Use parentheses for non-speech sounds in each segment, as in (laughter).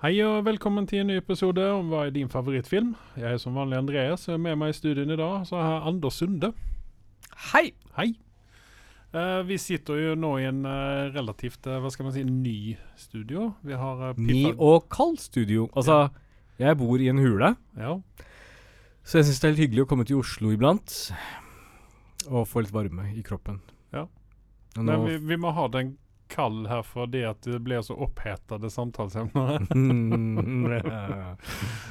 Hei og velkommen til en ny episode om hva er din favorittfilm. Jeg er som vanlig Andreas, og med meg i studien i dag så har jeg Anders Sunde. Hei! Hei. Eh, vi sitter jo nå i en eh, relativt eh, hva skal man si, ny studio. Vi har uh, Ny og kald studio. Altså, jeg bor i en hule, Ja. så jeg syns det er litt hyggelig å komme til Oslo iblant. Og få litt varme i kroppen. Ja. Og nå, Men vi, vi må ha den kald her fordi at det blir så opphetede samtalesemner. (laughs) Mm,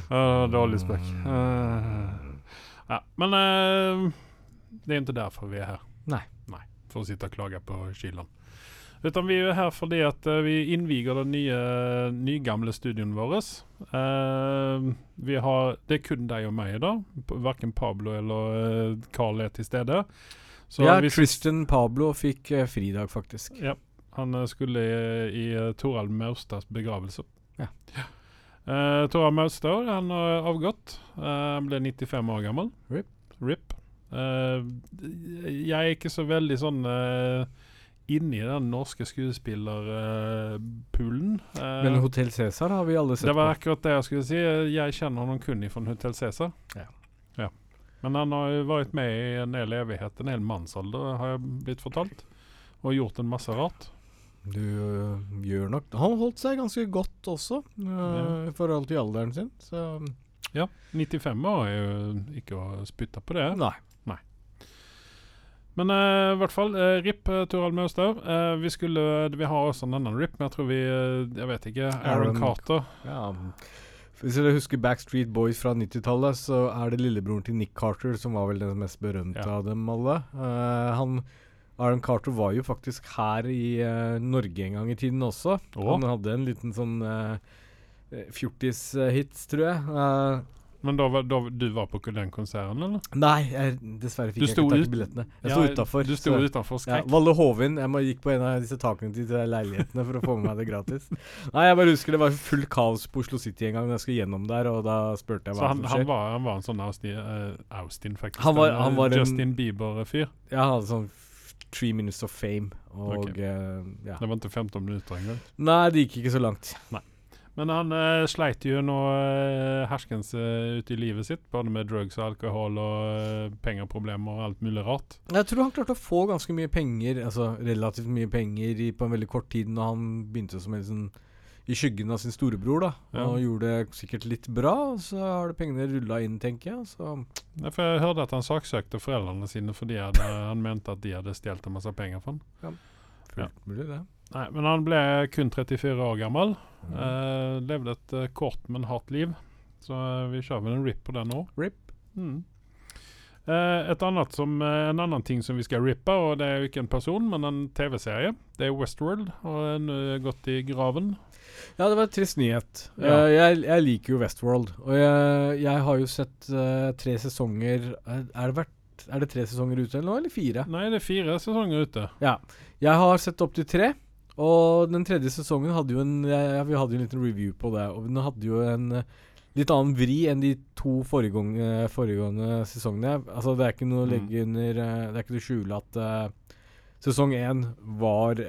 uh, (laughs) dårlig spøk. Uh, ja, men uh, det er ikke derfor vi er her. Nei. Nei, For å sitte og klage på kylen. Utan vi er her fordi at eh, vi innviger den nye, nygamle studioen vår. Uh, vi har, det er kun deg og meg i dag. Verken Pablo eller Carl er til stede. Så ja, Christian Pablo fikk uh, fridag, faktisk. Ja, han eh, skulle i, i Toralv Maurstads begravelse. Ja. Uh, Toralv Maurstad han har avgått. Uh, han ble 95 år gammel. Rip. Rip. Uh, jeg er ikke så veldig sånn uh, inni den norske skuespillerpoolen. Uh, Men Hotell Cæsar har vi alle sett det var akkurat det jeg skulle si. Jeg kjenner ham kun fra Hotell Cæsar. Ja. Ja. Men han har jo vært med i en hel evighet, en hel mannsalder, har jeg blitt fortalt. Og gjort en masse rart. Du øh, gjør nok Han holdt seg ganske godt også, øh, i forhold til alderen sin. Så Ja, 95 år er jo ikke å spytte på det. nei. Men eh, i hvert fall, uh, RIP Torald Maustad. Vi skulle Vi har også en annen RIP, men jeg tror vi Jeg vet ikke. Aaron, Aaron- Carter. Ja. Hvis dere husker Backstreet Boys fra 90-tallet, så er det lillebroren til Nick Carter som var vel den mest berømte Ja. av dem alle. Uh, han Aaron Carter var jo faktisk her i uh, Norge en gang i tiden også. Oh. Han hadde en liten sånn uh, fjortis-hits, tror jeg. Uh, Men da var, da, du var på den konserten, eller? nei, jeg, dessverre Du fikk jeg ikke tak i billettene. Jeg Ja, sto utafor. Du sto utenfor Ja, skrekk. Valle Hovin. Jeg må, gikk på en av disse takene til de leilighetene for å få med meg det gratis. Nei, jeg bare husker det var full kaos på Oslo City en gang da jeg skulle gjennom der, og da spurte jeg hva han, som han, skjer. var, han var en sånn Austin, uh, Austin faktisk. Han var- han var Justin Bieber-fyr. Ja, han hadde sånn Three Minutes of Fame, og okay. eh, ja. Det var ikke 15 minutter engang. Nei, det gikk ikke så langt. Men han eh, sleit jo nå eh, herskens eh, ute i livet sitt, både med drugs og alkohol og eh, pengeproblemer og alt mulig rart. Jeg tror han klarte å få ganske mye penger, altså relativt mye penger, i, på en veldig kort tid når han begynte som en sånn i skyggen av sin storebror, da. Ja. Og gjorde det sikkert litt bra, og så har det pengene rulla inn, tenker jeg. Så Ja, for jeg hørte at han saksøkte foreldrene sine fordi hadde, han mente at de hadde stjålet en masse penger fra han. fullt mulig, det. Nei, men han ble kun 34 år gammel. Mm. Eh, levde et eh, kort, men hardt liv. Så eh, vi kjører vel en rip på den nå. Rip. Mm. Eh, et annet som, eh, en annen ting som vi skal rippe, og det er jo ikke en person, men en TV-serie. Det er Westworld, og er nå gått i graven. Ja, det var en trist nyhet. Ja. Uh, jeg, jeg liker jo Westworld, og jeg, jeg har jo sett uh, tre sesonger er, er, det vært, er det tre sesonger ute eller noe, eller fire? Nei, det er fire sesonger ute. Ja. Jeg har sett opp til tre, og den tredje sesongen hadde jo en ja, Vi hadde jo en liten review på det, og den hadde jo en eh, litt annen vri enn de to foregående, foregående sesongene. Altså, det er ikke noe å Mm. legge under Det er ikke noe skjule at uh, sesong én var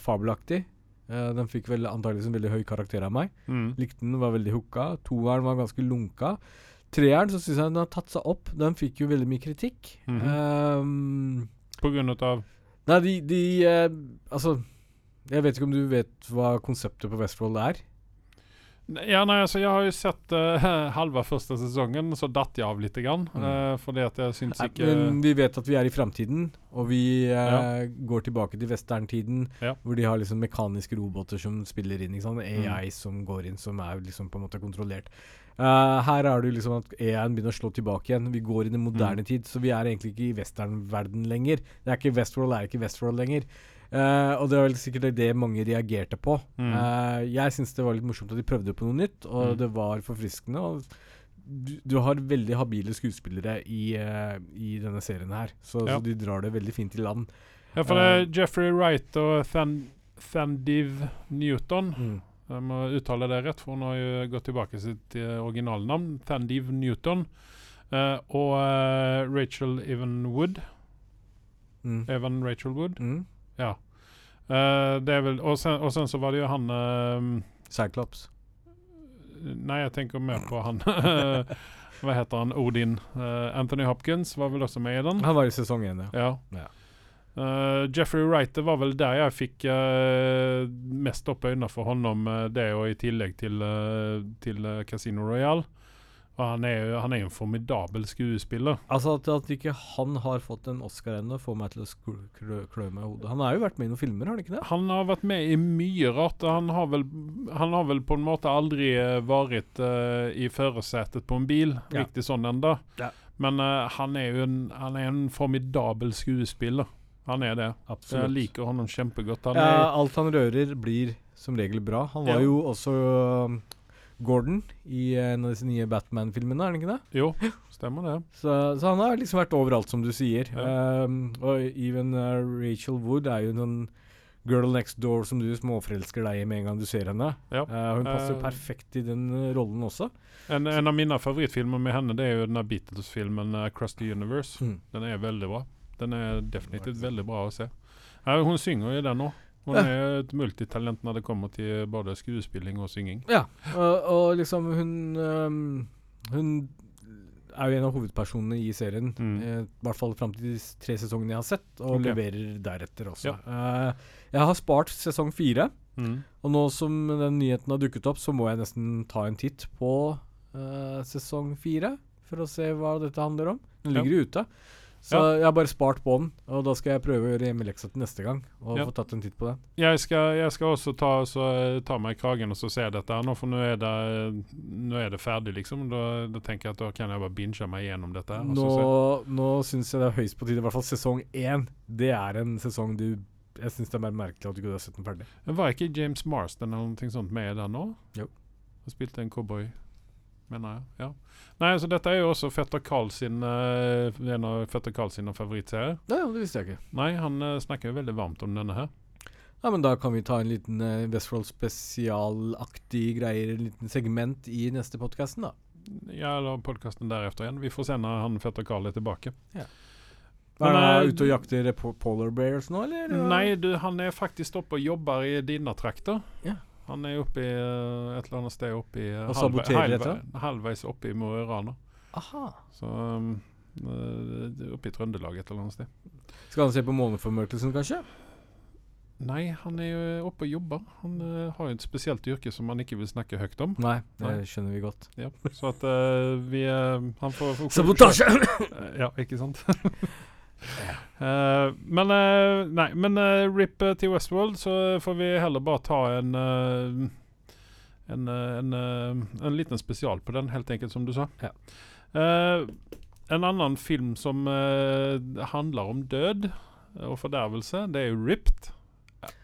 fabelaktig. Eh, den fikk vel antakeligvis en veldig høy karakter av meg. Mm. Likte den, var veldig hooka. Toeren var ganske lunka. Treeren så syns jeg den har tatt seg opp. Den fikk jo veldig mye kritikk. Mm -hmm. um, På grunn av nei, de, de uh, Altså, jeg vet ikke om du vet hva konseptet på Westworld er? Ja, nei, altså, jeg har jo sett uh, (laughs) halve første sesongen, så datt jeg av litt. Grann, Mm. uh, fordi at jeg syns ikke Men vi vet at vi er i framtiden, og vi uh, Ja. går tilbake til westerntiden, Ja. hvor de har liksom mekaniske roboter som spiller inn. Ikke sant? Mm. AI som går inn, som er liksom på en måte kontrollert. Uh, her er det liksom at AI-en begynner å slå tilbake igjen. Vi går inn i moderne Mm. tid, så vi er egentlig ikke i westernverden lenger. Det er ikke Westworld er ikke Westworld lenger. Eh, og det var vel sikkert det mange reagerte på. Mm. Uh, jeg syns det var litt morsomt at de prøvde på noe nytt, og Mm. det var forfriskende. Du, du har veldig habile skuespillere i, uh, i denne serien her, så, Ja. så de drar det veldig fint i land. Ja, for det er Jeffrey Wright og Than Thandiv Newton. Mm. Jeg må uttale det rett, for hun har jo gått tilbake sitt originalnavn. Thandiv Newton. Og Rachel Evan Wood. Mm. Evan Rachel Wood. Ja. Uh, det er vel, og sen, og sen så var det jo han uh, Cyclops. Nei, jeg tenker mer på han (laughs) Hva heter han? Odin. Uh, Anthony Hopkins var vel også med i den? Han var i sesong én, ja. Ja. Eh, Jeffrey Wright, det var vel der jeg fikk uh, mest opp øynene for honom, eh, det og i tillegg til, til Casino Royale. Og han er jo han er en formidabel skuespiller. Altså At, at ikke han har fått en Oscar ennå, får meg til å klø, klø, klø meg i hodet. Han har jo vært med i noen filmer, har han ikke det? Han har vært med i mye rart. Han har vel, han har vel på en måte aldri eh, vært uh, i førersetet på en bil, Ja. riktig sånn ennå. Ja. Men uh, han er jo en, han er en formidabel skuespiller. Han er det. Absolutt. Jeg liker honom kjempegodt. Han ja, alt han rører, blir som regel bra. Han var Ja. jo også Gordon i en av disse nye Batman-filmene, er det ikke det? jo, stemmer det. (laughs) Så, så han har liksom vært overalt, som du sier. Ja. Um, og even uh, Rachel Wood er jo en sånn girl next door som du småforelsker deg i med en gang du ser henne. Ja. Uh, hun passer uh, perfekt i den rollen også. En, en av mine favorittfilmer med henne Det er jo den Beatles-filmen uh, 'Across the Universe'. Mm. Den er veldig bra. Den er definitivt veldig bra å se. Hun synger jo den òg. Hun Ja. er et multitalent når det kommer til både skuespilling og synging. Ja, og, og liksom hun um, Hun er jo en av hovedpersonene i serien. Mm. eh, I hvert fall fram til de tre sesongene jeg har sett, og okay. leverer deretter også. Ja. Eh, jeg har spart sesong fire, Mm. og nå som den nyheten har dukket opp, så må jeg nesten ta en titt på eh, sesong fire for å se hva dette handler om. Den ligger jo ute. Så jeg har bare spart på den, og da skal jeg prøve å gjøre hjemmeleksa til neste gang. Og Ja. få tatt en titt på den. Jeg, skal, jeg skal også ta, så, ta meg i kragen og så se dette her nå, for nå er det, nå er det ferdig, liksom. Da, da tenker jeg at da kan jeg bare binge meg gjennom dette her. Nå, nå syns jeg det er høyst på tide, i hvert fall sesong én. Det er en sesong du Jeg syns det er mer merkelig at du ikke har sett den ferdig. Men Var ikke James Marston eller noe sånt med der nå? Jo. Han spilte en cowboy, mener jeg. Ja. Nei, så dette er jo også Fetter Carl sin uh, en av Fetter Carl sine favorittserier. Ja, ja, det visste jeg ikke. Nei, han uh, snakker jo veldig varmt om denne her. Ja, men Da kan vi ta en liten uh, Westfold spesialaktig greier, en liten segment i neste podkasten, da. Ja, eller podkasten deretter igjen. Vi får se når han Fetter Carl er tilbake. Ja. Er han eh, ute og jakter polar bears nå, eller? Nei, du, han er faktisk oppe og jobber i dine trakter. Ja. Han er oppe i uh, et eller annet sted oppe i uh, Og saboterer halvve- halvveis oppe i Mo i Rana. Aha. Så um, eh, Oppe i Trøndelag et eller annet sted. Skal han se på måneformørkelsen, kanskje? Nei, han er jo oppe og jobber. Han uh, har jo et spesielt yrke som han ikke vil snakke høyt om. Nei, det Nei. skjønner vi godt. Ja, så at uh, vi uh, Han får, får Sabotasje! Ja, ikke sant? (laughs) Eh, men uh, Nei, men uh, RIP til Westworld, så får vi heller bare ta en en, en, en liten spesial på den, helt enkelt, som du sa. Ja. En annen film som handler om død og fordervelse, det er jo Ripped.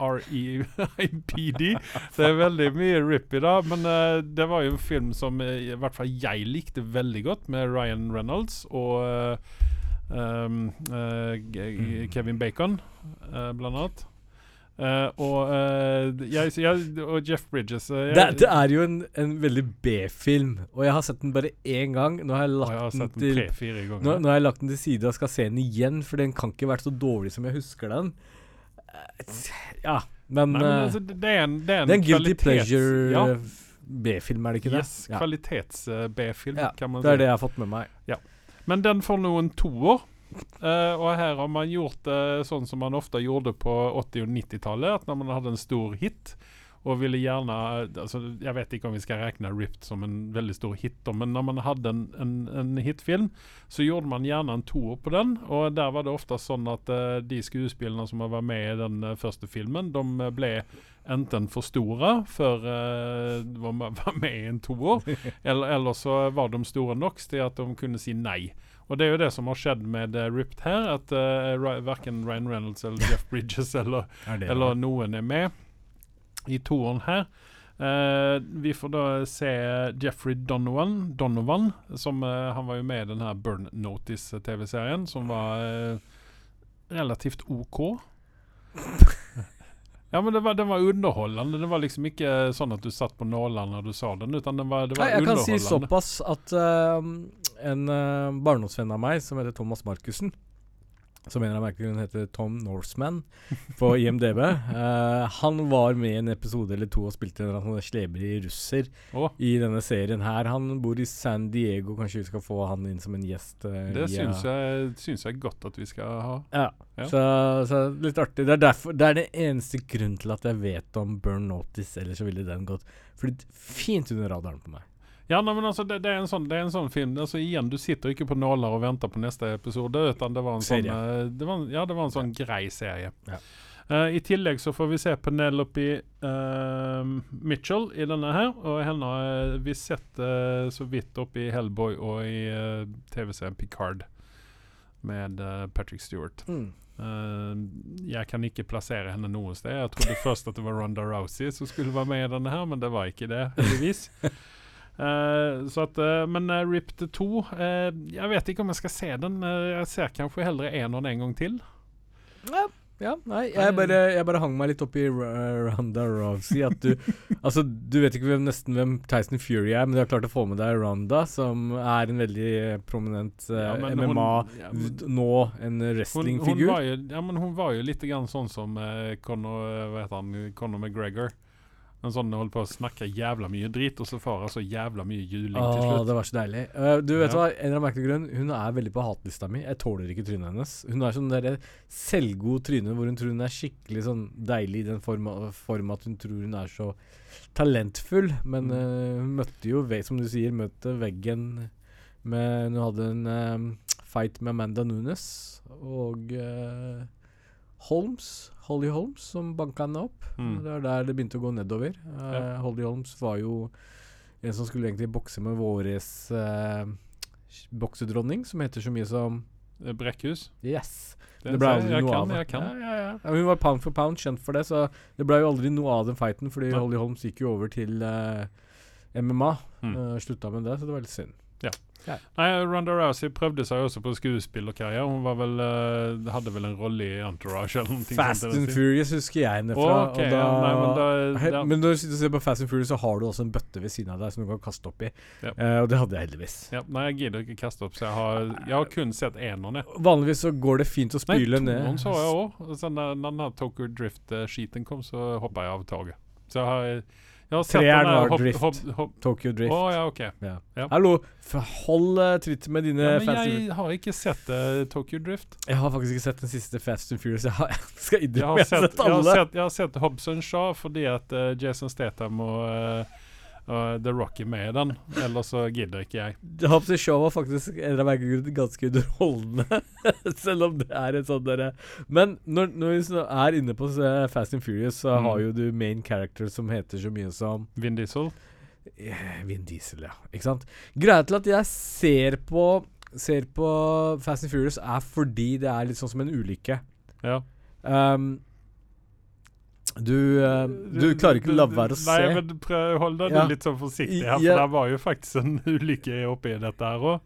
R-E-I-P-D. Det er veldig mye RIP i dag, men det var jo en film som i hvert fall jeg likte veldig godt, med Ryan Reynolds og um, Kevin Bacon, eh, blant annet. Uh, og, uh, jeg, jeg, og Jeff Bridges. uh, Det, jeg, det er jo en, en veldig B-film, og jeg har sett den bare én gang. Nå har jeg lagt har den til tre-fire nå, nå har jeg lagt den til side og skal se den igjen, for den kan ikke være så dårlig som jeg husker den. Ja, men, Nei, men altså, det er en, det er en, det er en guilty pleasure Ja, B-film, er det ikke det? yes, Ja. kvalitets-B-film, Ja, kan man Det er det jeg har fått med meg. Men den får nå en toer. Uh, og her har man gjort det sånn som man ofte gjorde på 80- og 90-tallet. At når man hadde en stor hit og ville gjerne altså, Jeg vet ikke om vi skal regne Ripped som en veldig stor hit, men når man hadde en, en, en hitfilm, så gjorde man gjerne en toer på den. Og der var det ofte sånn at uh, de skuespillerne som var med i den uh, første filmen, de eh, ble enten for store før uh, de (laughs) var med i en toer, (laughs) eller, eller så var de store nok til at de kunne si nei. Og det er jo det som har skjedd med uh, Ripped her, at uh, verken Ryan Reynolds eller Jeff Bridges (laughs) eller, Er eller noen er med i toeren her. Uh, vi får da se Jeffrey Donovan, Donovan som uh, Han var jo med i den her Burn Notice-TV-serien, som var uh, relativt OK. (laughs) Ja, men det var, den var underholdende. Det var liksom ikke sånn at du satt på nålene når du sa den, utan den var, det var Nei, jeg kan si såpass at en uh, barndomsvenn av meg som heter Thomas Markussen som en av merkene heter Tom Norseman på IMDb. Uh, han var med i en episode eller to og spilte en sånn slebrig russer oh. i denne serien her. Han bor i San Diego, kanskje vi skal få han inn som en gjest? Uh, det i, syns eh, jeg, syns jeg godt at vi skal ha. Ja. Ja. Så, så litt artig. Det er, derfor, det er det eneste grunnen til at jeg vet om Burn Notice, ellers så ville den gått fint under radaren på meg. Ja, nei, men altså, det, det, er en sånn, det er en sånn film altså Igjen, du sitter ikke på nåler og venter på neste episode. Utan det var en sånn Serie. eh, det var, en- Ja, det var en sånn grei serie. Ja. Uh, I tillegg så får vi se Penelope uh, Mitchell i denne her. Og henne har vi sett eh, så vidt oppe i Hellboy og i eh, TV-serien Picard med eh, Patrick Stewart. Eh, jeg kan ikke plassere henne noe sted. Jeg trodde først at det var Ronda Rousey som skulle være med i denne her, men det var ikke det, heldigvis. (laughs) Eh, så at, eh, men uh, Ripped 2 eh, Jeg vet ikke om jeg skal se den. Eh, jeg ser kanskje heller eneren en gang til. Ja, nei, jeg bare, jeg bare hang meg litt opp i Ronda Rousey. At du (laughs) Altså, du vet ikke hvem, nesten hvem Tyson Fury er, men du har klart å få med deg Ronda, som er en veldig eh, prominent uh, Ja, MMA, hun- ja, men- nå en Hun, hun, wrestlingfigur. var jo, ja, men hun var jo litt grann sånn som uh, Conor, eh, hva heter han, Conor McGregor. En sånn holdt på å snakke jævla mye drit, og så får hun så jævla mye juling til Åh, slutt. det var så deilig. Uh, du vet Ja. hva, en eller annen merkelig grunn, hun er veldig på hatlista mi. Jeg tåler ikke trynet hennes. Hun er sånn derre selvgod tryne hvor hun tror hun er skikkelig sånn deilig i den form, form at hun tror hun er så talentfull. Men Mm. eh, hun møtte jo, som du sier, møtte veggen med Hun hadde en eh, fight med Amanda Nunes og eh, Holmes, Holly Holmes, som banka henne opp. Mm. Det var der det begynte å gå nedover. Uh, Ja. Holly Holmes var jo en som skulle egentlig bokse med våres uh, boksedronning, som heter så mye som Eh, Brekkhus. Yes. Det, Det ble jeg, aldri jeg noe kan, av. Jeg kan. Ja, ja, ja. Hun var pound for pound kjent for det, så det ble jo aldri noe av den fighten, fordi. Holly Holmes gikk jo over til uh, MMA. Mm. slutta med det, så det var litt synd. Nei, Ronda Rousey prøvde seg også på skuespillerkarriere. Hun var vel, uh, hadde vel en rolle i Entourage eller noe Fast sånt. and. Furious husker jeg henne fra. Ok, og da, ja, nei, men da- He- da- men når du ser på Fast and Furious, så har du også en bøtte ved siden av deg som du kan kaste opp i. Ja. Uh, og det hadde jeg heldigvis. Ja, nei, jeg gidder ikke kaste opp, så jeg har, jeg har kun sett eneren. ned Vanligvis så går det fint å Nei, spyle ned. toeren så jeg òg. Da når Tokyo Drift-skiten kom, så hoppa jeg av toget. Så jeg har, sett Treeren var hopp- Drift. hopp- hopp- Tokyo Drift. Oh, ja, OK. Ja. Ja. Hallo, hold uh, tritt med dine Ja, men and jeg har ikke sett uh, Tokyo Drift. Jeg har faktisk ikke sett den siste Fast and Furious. Jeg, har, jeg skal Jeg innrømme har jeg sett, jeg har alle. sett, jeg har sett Hobson Shaw fordi at uh, Jason Statham og, eh, og The Rock er med i den. Ellers så gidder ikke jeg. Hobbs Show var faktisk en av grunn ganske underholdende, selv (laughs) om det er et sånt derre Men når, når vi er inne på Fast and Furious, så Mm. har jo du main character som heter så mye som Vin Diesel. eh, Vin Diesel, ja. Ikke sant? Greia til at jeg ser på Ser på Fast and Furious, er fordi det er litt sånn som en ulykke. Ja. Um, du, eh, du klarer ikke å la være å se. Nei, men prøv å holde deg Ja. litt sånn forsiktig her, for Ja. det var jo faktisk en (laughs) ulykke oppi dette her òg.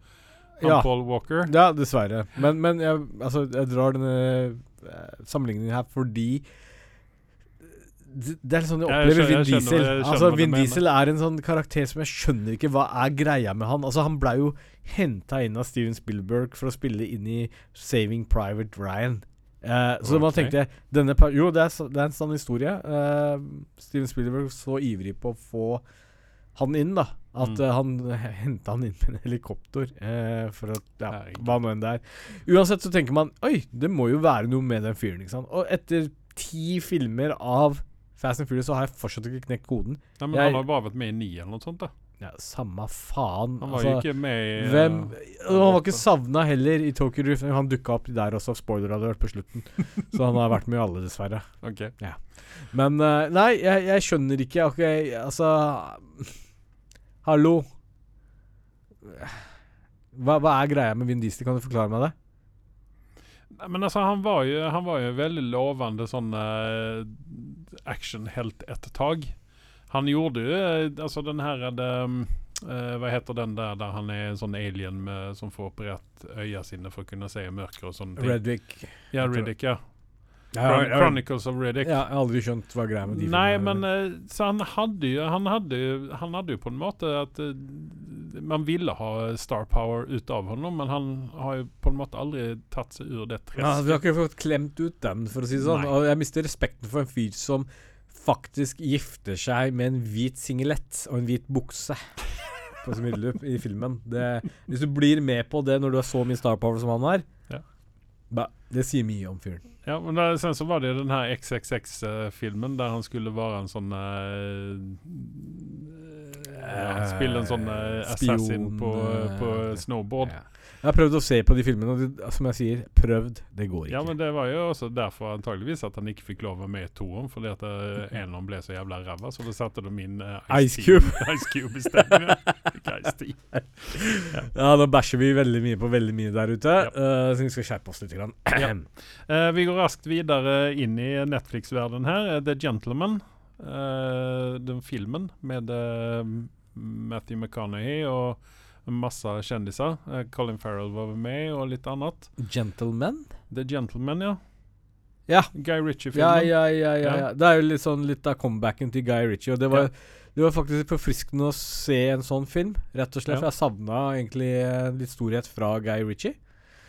Ja. Paul Walker. Ja, dessverre. Men, men jeg, altså, jeg drar denne eh, sammenligningen her fordi det, er sånn jeg Jeg opplever skjønner- Vin skjønner- Diesel. skjønner altså, Vin. Diesel er en sånn karakter som jeg skjønner ikke hva er greia med han. Altså, han blei jo henta inn av Steven Spielberg for å spille inn i Saving Private Ryan. Eh, så man tenkte denne Jo, det er, det er en sann historie. Eh, Steven Spielberg så ivrig på å få han inn, da. At Mm. uh, han henta han inn med en helikopter. Eh, for at Ja, hva nå enn det er. Uansett så tenker man Oi, det må jo være noe med den fyren. ikke sant? Og etter ti filmer av Fast and Furious så har jeg fortsatt ikke knekt koden. Nei, men Jeg- Han har bare vært med i ni eller noe sånt. da Ja, Samme faen. Han var altså, jo ikke med i eh, hvem Han var ikke savna heller i Tokyo Drift. Han dukka opp der også, spoiler hadde vært på slutten. (laughs) Så han har vært med i alle, dessverre. Ok. Men uh, nei, jeg, jeg skjønner ikke. Ok, altså Hallo. Hva, hva er greia med Vin Diesel? Kan du forklare meg det? Nei, Men altså, han var jo, han var jo veldig lovende sånn uh, actionhelt et tag. Han gjorde jo eh, altså den um, eh, Hva heter den der der han er en sånn alien med, som får operert øya sine for å kunne se i mørket og sånne ting? Reddick. ja, Reddick ja. Ja, Chron ja, ja. Chronicles of Riddick. Ja, jeg har aldri skjønt hva greia med de Nei, men eh, Så han hadde jo Han hadde han hadde jo på en måte at uh, man ville ha star power ut av honom, men han har jo på en måte aldri tatt seg ur det ja. Vi har ikke fått klemt ut den, for å si det sånn. Nei. Og jeg mister respekten for en fyr som faktisk gifter seg med en hvit singlet og en hvit bukse på Smiddelup i filmen. Det, hvis du blir med på det når du har så mye star power som han har, Ja. ba, det sier mye om fyren. Ja, men da, sen så var det den her XXX-filmen der han skulle være en sånn uh, ja, Spille en sånn eh, assassin på, eh, på snowboard. Ja. Jeg har prøvd å se på de filmene, og det, som jeg sier, prøvd. Det går ikke. Ja, men det var jo også derfor antageligvis at han ikke fikk lov å være med i toeren, fordi at en av dem ble så jævla ræva, så da satte de inn uh, Ice Cube. (laughs) Ice Cube i stedet. ja. Ja, nå bæsjer vi veldig mye på veldig mye der ute, Ja. uh, så vi skal skjerpe oss litt. Grann. Ja. Uh, (clears throat) vi går raskt videre inn i Netflix-verdenen her. Eh, The Gentleman. Uh, den filmen med eh, Matthew McConaughey og masse kjendiser. Eh, Colin Farrell var med, og litt annet. Gentleman? The Gentleman, ja. Ja. Guy Ritchie-filmen. ja, ja, ja, Ja. ja. Det er jo litt sånn litt av comebacken til Guy Ritchie. Og det var, det var faktisk forfriskende å se en sånn film, rett og slett. For jeg savna egentlig eh, litt storhet fra Guy Ritchie.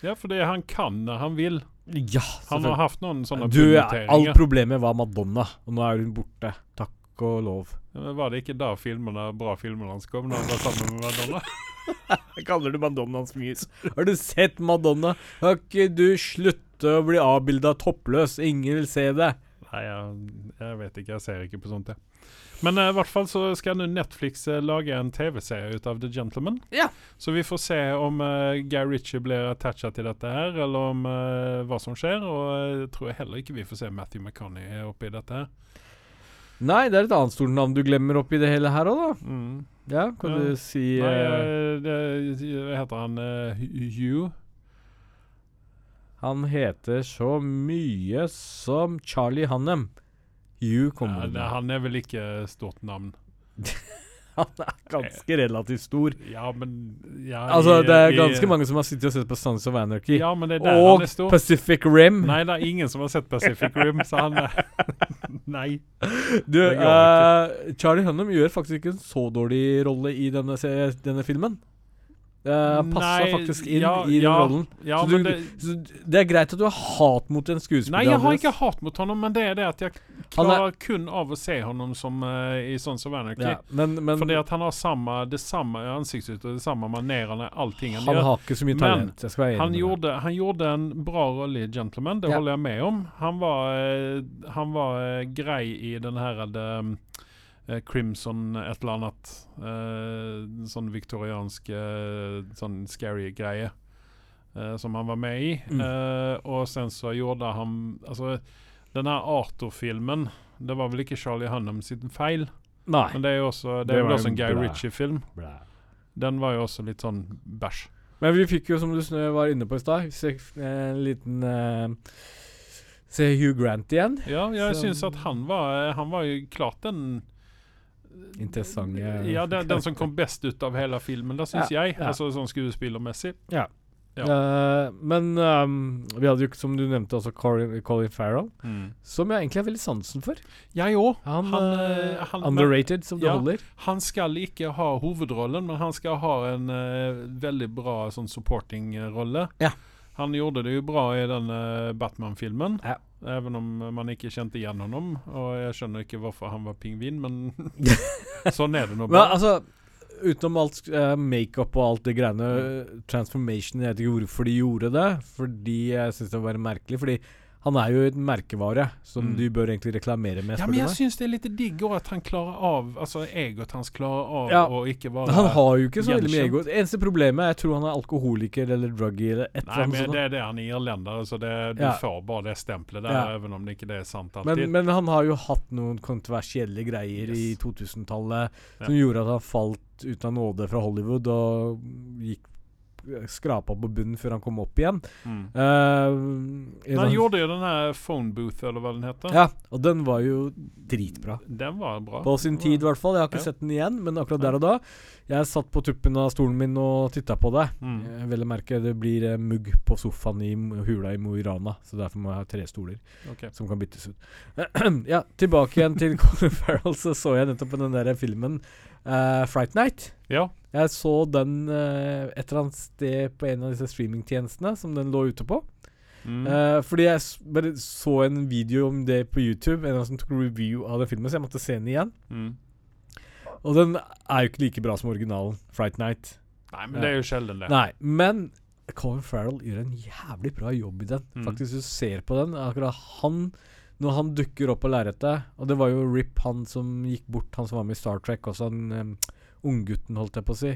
Ja, for det han kan når han vil. Ja, Han har hatt noen sånne Du, alt problemet var Madonna, og nå er hun borte. Takk og lov. Men Var det ikke da filmene, bra filmene hans kom? Når han var sammen med Madonna? (laughs) Kaller du Madonnas mys? Har du sett Madonna? Har ikke du slutte å bli avbilda toppløs? Ingen vil se det. Nei, jeg, jeg vet ikke. Jeg ser ikke på sånt, jeg. Men eh, i hvert fall så skal nå Netflix eh, lage en TV-serie ut av The Gentleman. Ja. Så vi får se om uh, Guy Ritchie blir attacha til dette her, eller om hva som skjer. Og jeg tror heller ikke vi får se Matthew McConney oppi dette her. Nei, det er et annet stort navn du glemmer oppi det hele her òg, da. Mm. Ja, kan Ja. du si Nei, eh, eh, det, hva heter han? uh, Hugh? Han heter så mye som Charlie Hannem. Hugh kommer Ja, det, han er vel ikke stort navn. (laughs) (laughs) Han er ganske relativt stor. Ja, men ja, Altså, det er i- ganske mange som har sittet og sett på Sons of Anarchy. Ja, men det er der og han er stor. Pacific Rim. Nei, det er ingen som har sett Pacific Rim, så han (laughs) Nei. Du, uh, Charlie Hunnam gjør faktisk ikke en så dårlig rolle i denne, denne filmen. Uh, passer faktisk inn ja, i den ja, rollen. Ja, så, du, det, så det er greit at du har hat mot en skuespiller. Nei, jeg har ikke hat mot honom, men det er det at jeg klarer er- kun av å se honom som uh, i sånn som Anarchy. ja, men, men Fordi at han har samme, det samme ansiktsuttrykket, det samme manerene, allting han, han gjør. har ikke så mye talent. Enig Han gjorde, han gjorde en bra rolle i Gentleman, det Ja. holder jeg med om. Han var, eh, han var eh, grei i den her eh, Crimson et eller annet. eh, sånn viktoriansk eh, sånn scary greie. eh, som han var med i. Mm. Eh, og sen så gjorde han Altså, den her Arthur-filmen Det var vel ikke Charlie Hunnam sin feil, Nei. men det er jo også Det Det vel også en Guy. Ritchie-film. Den var jo også litt sånn bæsj. Men vi fikk jo, som du var inne på i stad, en liten uh, Se Hugh Grant igjen. Ja, jeg syns at han var Han var jo klart den Interessante Ja, den, den som kom best ut av hele filmen, da syns Ja, jeg. ja. Altså sånn skuespillermessig. Ja. Eh, men um, vi hadde jo, som du nevnte, også Colin, Colin Farrell, som jeg egentlig har veldig sansen for. Jeg òg. Han, Han, eh, han- Underrated, som det holder. Han skal ikke ha hovedrollen, men han skal ha en uh, veldig bra sånn supporting-rolle. Ja. Han gjorde det jo bra i den eh, Batman-filmen, Ja. even om man ikke kjente igjen honom. Og jeg skjønner ikke hvorfor han var pingvin, men (laughs) sånn er det nå Men altså, utenom alt uh, makeup og alt det greiene, mm. transformation Jeg vet ikke hvorfor de gjorde det, fordi jeg syns det var merkelig. Fordi han er jo en merkevare som Mm. du bør egentlig reklamere med. Ja, men jeg syns det er litt digg òg at han klarer av Altså egoet hans klarer av Ja. å ikke være Han har jo ikke så veldig mye ego. Eneste problemet er jeg tror han er alkoholiker eller druggy eller et Nei, men det er det han er irlender, så det, du Ja. får bare det stempelet der, Ja. even om det ikke er sant alltid. Men, men han har jo hatt noen kontroversielle greier i 2000-tallet Ja. som gjorde at han falt ut av nåde fra Hollywood og gikk skrapa på bunnen før han kom opp igjen. Mm. Uh, Men han gjorde jo den her Phone Booth, eller hva den heter. Ja, og den var jo dritbra. Den var bra. På sin tid, i hvert fall. Jeg har ikke Ja. sett den igjen, men akkurat der og da Jeg satt på tuppen av stolen min og titta på det. Mm. Jeg vil merke det blir eh, mugg på sofaen i hula i Mo i Rana, så derfor må jeg ha tre stoler okay. som kan byttes ut. (clears throat) ja, tilbake igjen til (laughs) Colin Farrell, så så jeg nettopp den der filmen eh, Fright Night. Ja. Jeg så den eh, et eller annet sted på en av disse streamingtjenestene som den lå ute på. Mm. Uh, fordi jeg bare så en video om det på YouTube, en av som tok review av den filmen, så jeg måtte se den igjen. Mm. Og den er jo ikke like bra som originalen, Fright Night. Nei, men det er jo sjelden, det. Nei, men Colin Farrell gjør en jævlig bra jobb i den. Mm. Faktisk, du ser på den. Akkurat han Når han dukker opp på lerretet Og det var jo Rip, han som gikk bort, han som var med i Star Trek, også han um, unggutten, holdt jeg på å si.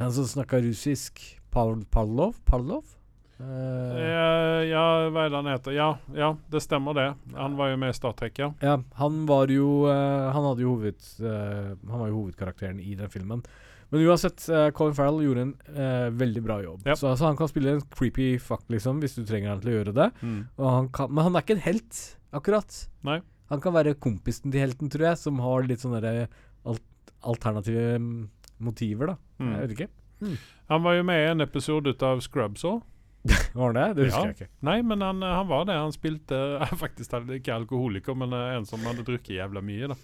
Han som snakka russisk. Pavlov? Pavlov? Eh, Ja, hva er det han heter? Ja, ja, det stemmer det. Han var jo med i Star Trek, ja. Ja, han var jo uh, Han hadde jo hoved, uh, Han var jo hovedkarakteren i den filmen. Men uansett, Colin Farrell gjorde en veldig bra jobb. Yep. Så altså, han kan spille en creepy fuck, liksom, hvis du trenger han til å gjøre det. Mm. Han kan, men han er ikke en helt, akkurat. Nei. Han kan være kompisen til helten, tror jeg, som har litt sånne alt, alternative mm, motiver, da. Mm. Jeg vet ikke. Han var jo med i en episode av Scrubs òg. (laughs) Var han det? Det husker Ja. jeg ikke. Nei, men han, han var det. Han spilte (laughs) faktisk ikke alkoholiker, men eh, en som hadde drukket jævla mye. da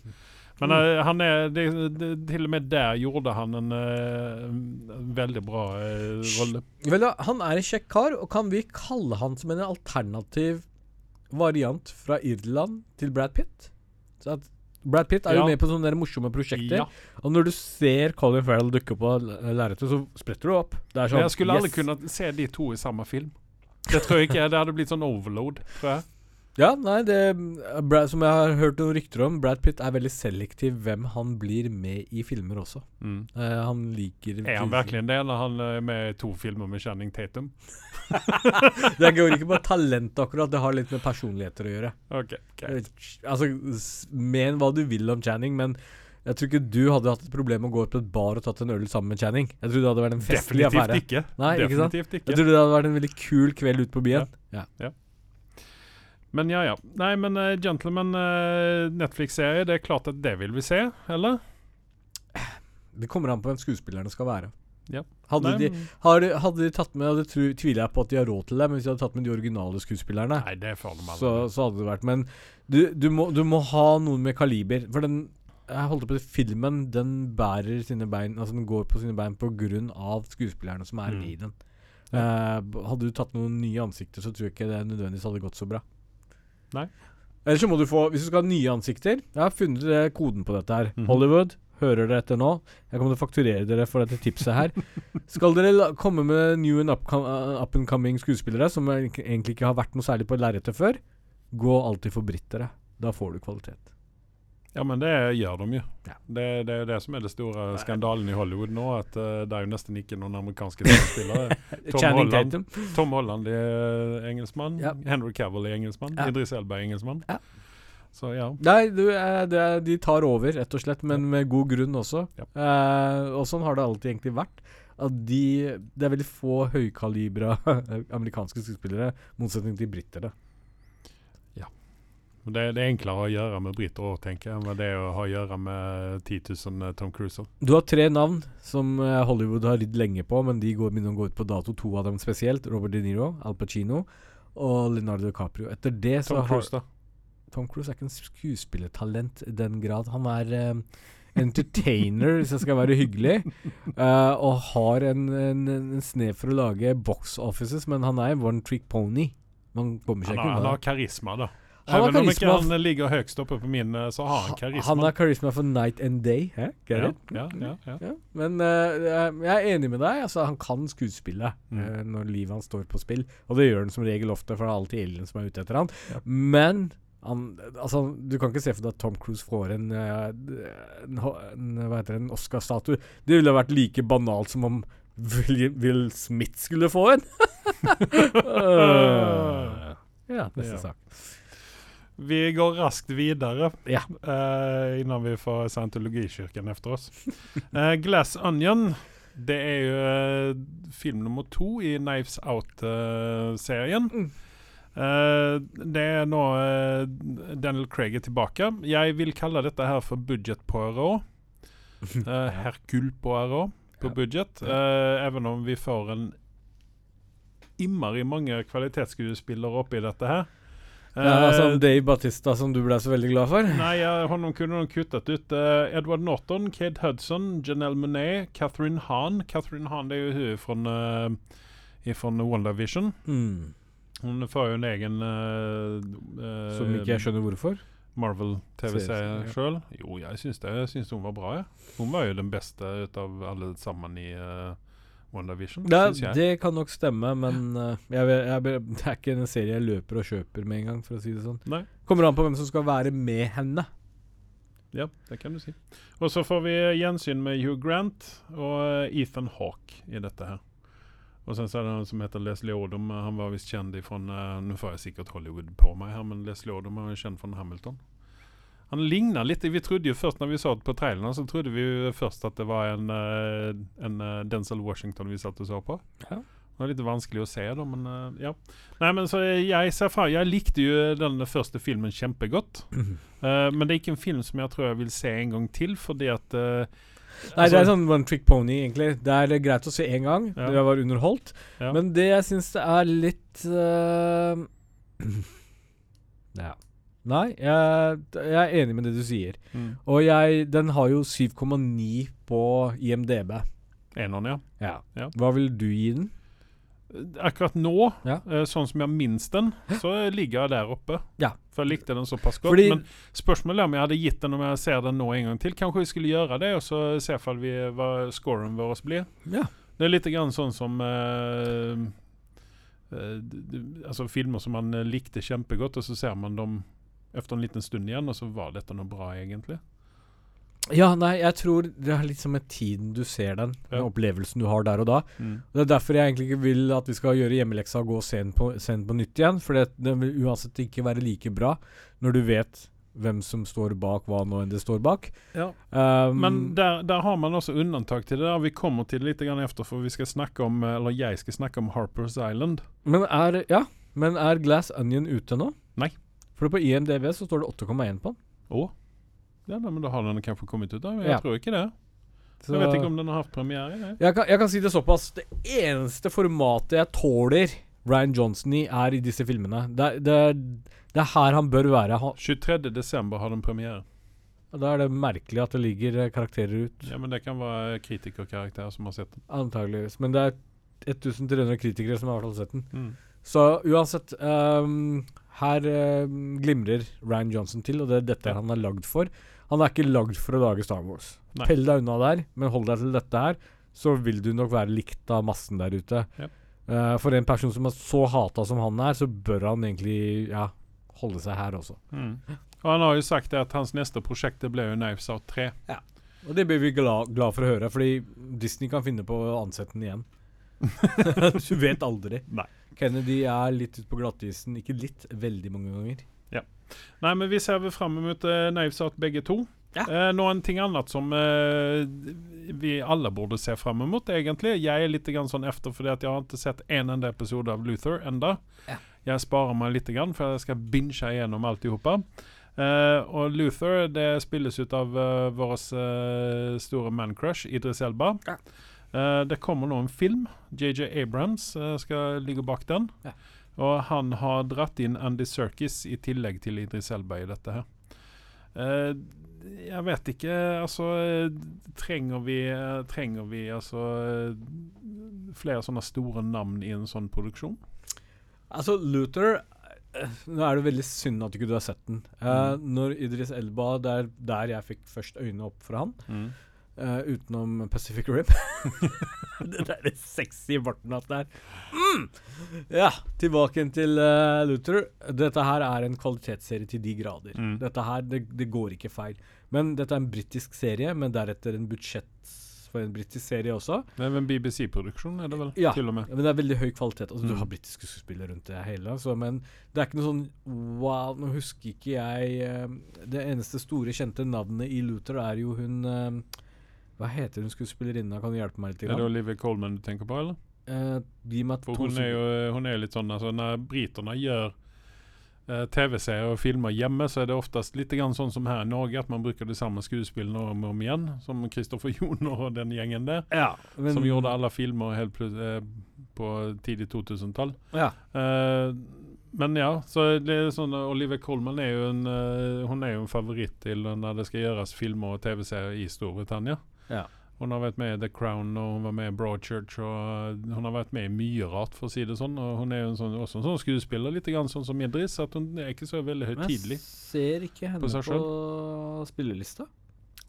Men Mm. eh, han er det, det, Til og med der gjorde han en, eh, en veldig bra eh, rolle. Vel, da, han er en kjekk kar, og kan vi kalle han som en alternativ variant fra Irland til Brad Pitt? Så at Brad Pitt er Ja. jo med på sånne der morsomme prosjekter. Ja. Og når du ser Colin Farrell dukke på l- lerretet, så spretter du opp. Det er sånn jeg skulle aldri kunne se de to i samme film. Det tror jeg ikke. Det hadde blitt sånn overload, tror jeg. Ja, nei, det Brad, Som jeg har hørt noen rykter om, Brad Pitt er veldig selektiv hvem han blir med i filmer også. Mm. Uh, han liker Er han virkelig det når han er med i to filmer med Channing Tatum? (laughs) Det går ikke på talent, akkurat. Det har litt med personligheter å gjøre. Ok, greit. Eh, Altså, Men hva du vil om Channing, men jeg tror ikke du hadde hatt et problem med å gå ut på et bar og tatt en øl sammen med Channing. Jeg tror det hadde vært en festlig Definitivt affære. ikke. Nei, ikke sant? Definitivt Jeg tror det hadde vært en veldig kul kveld ute på byen. Ja, Ja. Men ja, ja. Nei, men uh, Gentleman uh, Netflix-serie, det er klart at det vil vi se, eller? Det kommer an på hvem skuespillerne skal være. Ja. Hadde, Nei, de, har, hadde de tatt med Og det tviler jeg på at de har råd til det, men hvis de hadde tatt med de originale skuespillerne, Nei, det så, så hadde det vært Men du, du, må, du må ha noen med kaliber. For den jeg holdt på å Filmen den bærer sine bein Altså den går på sine bein på grunn av skuespillerne som er Mm. i den. Uh, hadde du tatt noen nye ansikter, så tror jeg ikke det nødvendigvis hadde gått så bra. Nei. Ellers så må du få Hvis du skal ha nye ansikter Jeg har funnet eh, koden på dette her. Mhm. Hollywood, hører dere etter nå? Jeg kommer til å fakturere dere for dette tipset her. Skal dere komme med new and up, up and coming skuespillere som egentlig ikke har vært noe særlig på lerretet før, gå alltid for brittere. Da får du kvalitet. Ja, men det gjør de jo. Ja. Det, det er jo det som er det store skandalen i Hollywood nå, at uh, det er jo nesten ikke noen amerikanske skuespillere. (laughs) Tom Holland. Tom Holland er engelskmann. Ja. Henry Cavill er engelskmann. Ja. Idris Elba er engelskmann. Ja. Så ja. Nei, du, eh, det, er- de tar over, rett og slett, men med god grunn også. Ja. Eh, og sånn har det alltid egentlig vært. At de Det er veldig få høykalibra (laughs) amerikanske skuespillere, motsetning til briter. Men Det, det er enklere å gjøre med briter òg, tenker jeg, enn det å ha å gjøre med 10 000 Tom Cruiser. Du har tre navn som eh, Hollywood har ridd lenge på, men de går, begynner å gå ut på dato. To av dem spesielt. Robert De Niro, Al Pacino og Leonardo DiCaprio. Etter det så Tom har Cruise, da. Tom Cruise er ikke en skuespillertalent i den grad. Han er eh, entertainer, hvis jeg skal være hyggelig, uh, og har en, en, en snev for å lage box offices, men han er one trick pony. Man kommer seg ikke unna. han har karisma, da. Han har om ikke han ligger høyest oppe på min, eh, så har han karisma. Han har karisma for night and day. Hæ? Ja, ja, ja, ja. Ja, men uh, jeg jeg er enig med deg. Altså, han kan skuespille Mm. uh, når livet hans står på spill. Og det gjør han som regel ofte, for det er alltid Ellen som er ute etter han. Men han, altså, du kan ikke se for deg at Tom Cruise får en, eh, en, en en Oscar-statue. Det ville vært like banalt som om Will, Will Smith skulle få en. uh, (laughs) (laughs) ja, neste sak. Vi går raskt videre Ja. eh, innan vi får scientologikirken efter oss. (laughs) Eh, Glass Onion Det er jo eh, film nummer to i Knives Out-serien. Mm. Eh, det er nå Daniel Craig er tilbake. Jeg vil kalle dette her for budget Poirot. Uh, (laughs) Hercule Poirot på Ja. budget. Eh, even om vi får en innmari mange kvalitetsskuespillere oppi dette her. Ja, Eh, altså Dave Batista, som du ble så veldig glad for. Nei, ja, honom kunne de kuttet ut. Uh, Edward Norton, Cade Hudson, Janelle Monet, Catherine Hahn. Catherine Hahn det er jo hun fra uh, från WandaVision. Mm. Hun får jo en egen uh, Som ikke jeg skjønner hvorfor. Marvel-TV-serie Serie, ja. sjøl. Jo, jeg syns det. Jeg syns hun var bra. Ja. Hun var jo den beste ut av alle sammen i uh, WandaVision, Ja, det kan nok stemme, men uh, jeg, jeg, jeg, det er ikke en serie jeg løper og kjøper med en gang, for å si det sånn. Nei. Kommer an på hvem som skal være med henne. Ja, det kan du si. Og så får vi gjensyn med Hugh Grant og eh, Ethan Hawke i dette her. Og sen så er det han som heter Leslie Odom. Han var visst kjent ifrån, uh, Nå får jeg sikkert Hollywood på meg her, men Leslie Odom er kjent fra Hamilton. Han ligner litt Vi trodde jo først når vi så det på traileren, så trodde vi jo først at det var en, eh, en Denzil Denzel Washington vi satt og så på. Ja. Det var litt vanskelig å se, da, men eh, ja. Nei, men så jeg ser fra Jeg likte jo den første filmen kjempegodt. Eh, men det er ikke en film som jeg tror jeg vil se en gang til, fordi at uh, Nei, det er altså- sånn one trick pony, egentlig. Det er eh, greit å se én gang. Ja. Det var underholdt. Ja. Men det jeg syns er litt uh, (clears throat) Ja. Nei, jeg, jeg er enig med det du sier. mm. Og jeg Den har jo 7,9 på IMDb. Enånd, ja. Ja. Ja. Hva vil du gi den? Akkurat nå, Ja. eh, sånn som jeg minnes den, så ligger jeg der oppe. Ja. For jeg likte den såpass godt. Fordi- Men spørsmålet er om jeg hadde gitt den om jeg ser den nå en gang til. Kanskje vi skulle gjøre det, og så se vi, hva scoren vår blir. Ja. Det er litt grann sånn som uh, d- Altså filmer som man likte kjempegodt, og så ser man dem etter en liten stund igjen, og så var dette noe bra, egentlig. Ja, nei, jeg tror det er litt som med tiden du ser den. Ja. Den opplevelsen du har der og da. Det er derfor jeg egentlig ikke vil at vi skal gjøre hjemmeleksa og gå og se den på, se den på nytt igjen. For det, den vil uansett ikke være like bra når du vet hvem som står bak hva nå enn det står bak. Ja. Um, Men der, der har man også unntak til det. der Vi kommer til det litt efter, for vi skal snakke om Eller jeg skal snakke om Harper's Island. men er Ja, men er Glass Onion ute nå? Nei. For på IMDv så står det 8,1 på den. Å? Ja, nei, men da har den kanskje kommet ut, da. Men jeg Ja. tror ikke det. Så Jeg vet ikke om den har hatt premiere. Jeg. jeg, kan, jeg kan si det såpass. Det eneste formatet jeg tåler Ryan Johnson i, er i disse filmene. Det, er- det, er- det er her han bør være. Han, 23. desember har den premiere. da er det merkelig at det ligger eh, karakterer ut. Ja, men det kan være kritikerkarakterer som har sett den. Antageligvis. Men det er 1300 kritikere som har i hvert fall sett den. Mm. Så uansett ehm, Her ehm, glimrer Ryan Johnson til, og det er dette han er lagd for. Han er ikke lagd for å lage Star Wars. Nei. Pell deg unna der, men hold deg til dette her, så vil du nok være likt av massen der ute. Ja. Eh, for en person som er så hata som han er, så bør han egentlig ja, holde seg her også. Mm. Og han har jo sagt at hans neste prosjekt ble jo Knives Out 3. Ja. Og det blir vi glad, glad for å høre, fordi Disney kan finne på å ansette den igjen. (laughs) (laughs) du vet aldri. Nei. Kennedy er litt ute på glattisen. Ikke litt, veldig mange ganger. Nei, men vi ser vel fram mot uh, Knives Out begge to. Ja. Eh, noen ting annet som eh, vi alle burde se fram mot, egentlig. Jeg er litt grann sånn efter fordi at jeg har ikke sett en enda episode av Luther enda. Ja. Jeg sparer meg litt, grann, for jeg skal binge igjennom alltihopa. Uh, og Luther det spilles ut av uh, vår eh, store man-crush, Idris Elba. Ja. Eh, det kommer nå en film. JJ Abrams uh, skal ligge bak den. Ja. Og han har dratt inn Andy Serkis i tillegg til Idris Elba i dette her. Uh, jeg vet ikke Altså Trenger vi Trenger vi altså flere sånne store navn i en sånn produksjon? Altså, Luther Nå er det veldig synd at ikke du har sett den. Mm. Når Idris Elba Det er der jeg fikk først øynene opp for han. Eh, utenom Pacific Rim. (laughs) det derre sexy barten hans der. Mm! Ja, tilbake til uh, Luther. Dette her er en kvalitetsserie til de grader. Mm. Dette her, det, det går ikke feil. Men dette er en britisk serie, men deretter en budsjett for en britisk serie også. Det er en BBC-produksjon, er det vel? Ja. Til og med. Men det er veldig høy kvalitet. Altså, Du Mm. har britiske skuespillere rundt det hele. Så, men det er ikke noe sånn Wow, nå husker ikke jeg uh, Det eneste store kjente navnet i Luther er jo hun Hva heter hun skuespillerinna? Kan du hjelpe meg litt? Er det? Olivia Colman du tenker på, eller? Eh, gi meg For hun er jo hun er litt sånn altså Når briterne gjør eh, TV-serier og filmer hjemme, så er det oftest litt grann sånn som her i Norge, at man bruker de samme skuespillene om og om igjen. Som Kristoffer Joner og den gjengen der. Ja, men, Som gjorde alle filmer helt plut- eh, på tidlig 2000-tall. Ja. Eh, men ja, så det er sånn Olivia Colman er jo en eh, Hun er jo en favoritt til når det skal gjøres filmer og TV-serier i Storbritannia. Ja. Hun har vært med i The Crown og hun var med i Broadchurch. Og uh, hun har vært med i mye rart, for å si det sånn. Og hun er jo en sånn, også en sånn skuespiller, litt grann sånn som Idris. At hun er ikke så veldig høytidelig. ser ikke henne på på, spillelista.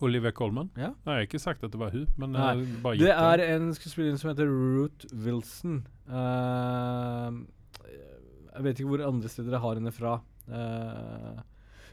Olivia Colman. Ja. Nei, jeg har ikke sagt at det var hun, men Nei, bare bare Det gitt er en skuespiller som heter Ruth Wilson. Uh, jeg vet ikke hvor andre steder jeg har henne fra. Eh,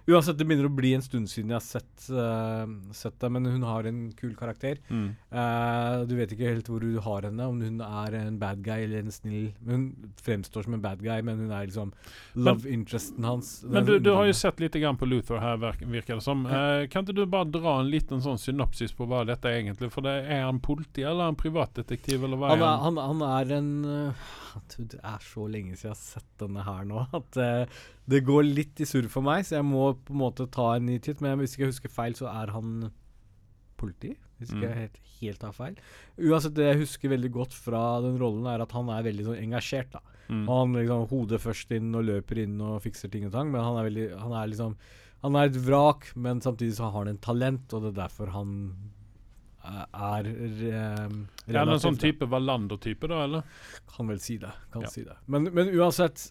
uansett, det begynner å bli en stund siden jeg har sett, uh, sett det, men hun har en kul karakter. Mm. Uh, du vet ikke helt hvor du har henne, om hun er en bad guy eller en snill Hun fremstår som en bad guy, men hun er liksom love interesten hans. Men du, du har jo sett litt grann på Luther her, virker det som. Eh, kan ikke du bare dra en liten sånn synopsis på hva dette er egentlig? For det Er han politi eller er han privatdetektiv, eller hva Han er han? han, er en Det er så lenge siden jeg har sett denne her nå at det går litt i surr for meg, så jeg må på en måte ta en ny titt. Men hvis ikke jeg husker feil, så er han politi. Hvis ikke Mm. jeg helt, helt tar feil. Uansett, det jeg husker veldig godt fra den rollen, er at han er veldig sånn engasjert. da. Mm. Han liksom hodet først inn og løper inn og fikser ting og tang, men han er veldig Han er liksom Han er et vrak, men samtidig så har han en talent, og det er derfor han er um, Er han en sånn type Wallander-type, da, eller? Kan vel si det. Kan Ja. si det. Men, men uansett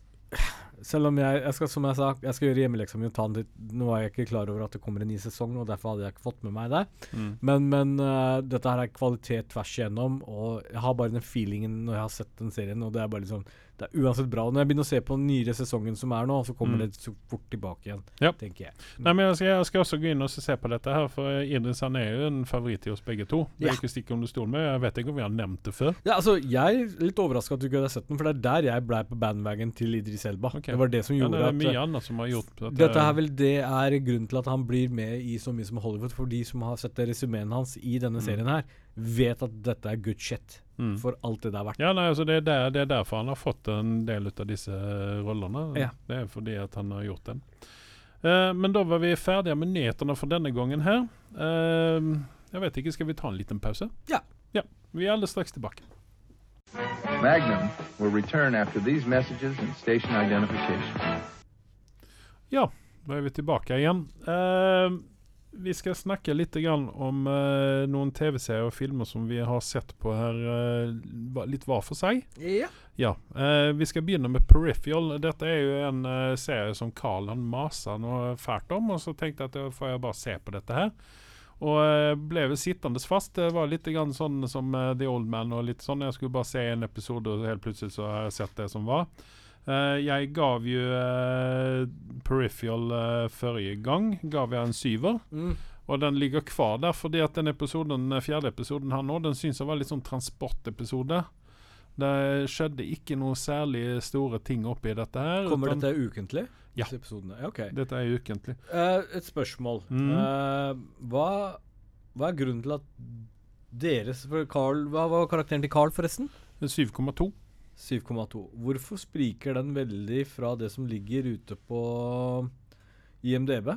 selv om jeg, jeg skal, som jeg sa, jeg skal gjøre hjemmeleksa mi Nå er jeg ikke klar over at det kommer en ny sesong, og derfor hadde jeg ikke fått med meg det. Mm. Men, men uh, dette her er kvalitet tvers igjennom, og jeg har bare den feelingen når jeg har sett den serien, og det er bare liksom Det er uansett bra. Når jeg begynner å se på den nyere sesongen som er nå, så kommer Mm. det så fort tilbake igjen, Ja. tenker jeg. Nei, men jeg skal, jeg skal også gå inn og se på dette her, for Idris han er jo en favoritt i oss begge to. Det Ja. er ikke stikk under stol med. Jeg vet ikke om vi har nevnt det før. Ja, altså, Jeg er litt overraska at du ikke har sett den, for det er der jeg blei på bandwagon til Idris Elba. Okay. Det var det som Ja, gjorde det er at mye annet som har gjort at Dette er vel det er grunnen til at han blir med i så mye som Hollywood. For de som har sett resumeen hans i denne Mm. serien her, vet at dette er good shit. Mm. For alt det det har vært. Ja, nei, altså det, er der, det er derfor han har fått en del ut av disse eh, rollene. Ja. Det er fordi at han har gjort den. Uh, men da var vi ferdige med nyhetene for denne gangen her. Uh, jeg vet ikke, skal vi ta en liten pause? Ja. Ja, Vi er alldeles straks tilbake. Magnum will return after these messages and station identification. Ja, da er vi tilbake igjen. Eh, vi skal snakke litt grann om uh, noen TV-serier og filmer som vi har sett på her uh, litt hver for seg. Ja. Ja, Uh, vi skal begynne med Peripheral. Dette er jo en serie som Carl han maser noe fælt om, og så tenkte jeg at da får jeg bare se på dette her. Og ble vel sittende fast. Det var litt grann sånn som The Old Man og litt sånn. Jeg skulle bare se en episode, og helt plutselig så har jeg sett det som var. Eh, jeg gav jo eh, Peripheral eh, forrige gang, gav jeg en syver. Mm. Og den ligger kvar der, fordi at den episoden, den fjerde episoden her nå, den syns jeg var litt sånn transportepisode. Det skjedde ikke noe særlig store ting oppi dette her. Kommer utan- dette ukentlig? Ja. Ja, ok. Dette er ukentlig. Uh, et spørsmål. Mm. Uh, hva, hva er grunnen til at deres Carl, Hva var karakteren til Carl, forresten? 7,2. 7,2. Hvorfor spriker den veldig fra det som ligger ute på IMDb?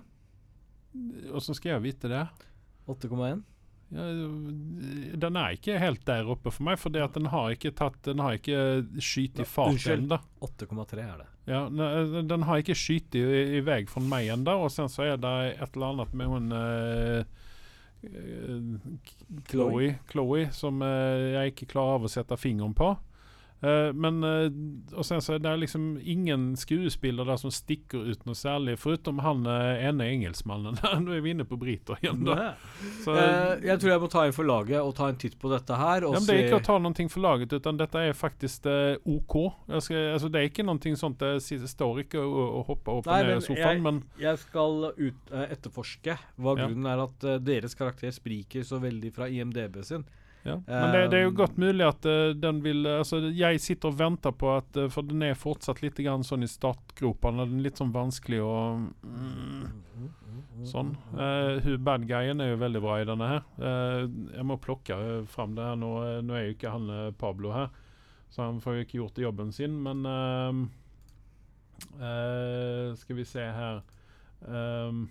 Åssen skal jeg vite det? 8,1? Ja, den er ikke helt der oppe for meg, at den har ikke tatt Den har ikke skytt i fart ennå. 8,3 er det. Ja, den har ikke skutt i, i vei fra meg ennå, og sen så er det et eller annet med hun eh, eh, Chloé, Chloé som eh, jeg ikke klarer av å sette fingeren på. Eh, men eh, Og sen så er det liksom ingen skuespiller der som stikker ut noe særlig, foruten han eh, ene engelskmannen. (laughs) Nå er vi inne på briter igjen, da. Så, Eh, jeg tror jeg må ta inn for laget og ta en titt på dette her. Ja, det er ikke å ta ta noe for laget, utan dette er faktisk OK. Jeg skal, altså, det er ikke noe sånt Det står ikke å, å hoppe opp og ned i sofaen, men Jeg skal ut, etterforske hva Ja. grunnen er at deres karakter spriker så veldig fra IMDb sin. Ja. Men det, det er jo Um, godt mulig at uh, den vil Altså, jeg sitter og venter på at uh, For den er fortsatt litt grann sånn i startgropene. Den er litt sånn vanskelig å mm, Sånn. Uh, bad guyen er jo veldig bra i denne her. Uh, jeg må plukke fram det her nå. Nå er jo ikke han Pablo her, så han får jo ikke gjort jobben sin, men ehm, eh, Skal vi se her um,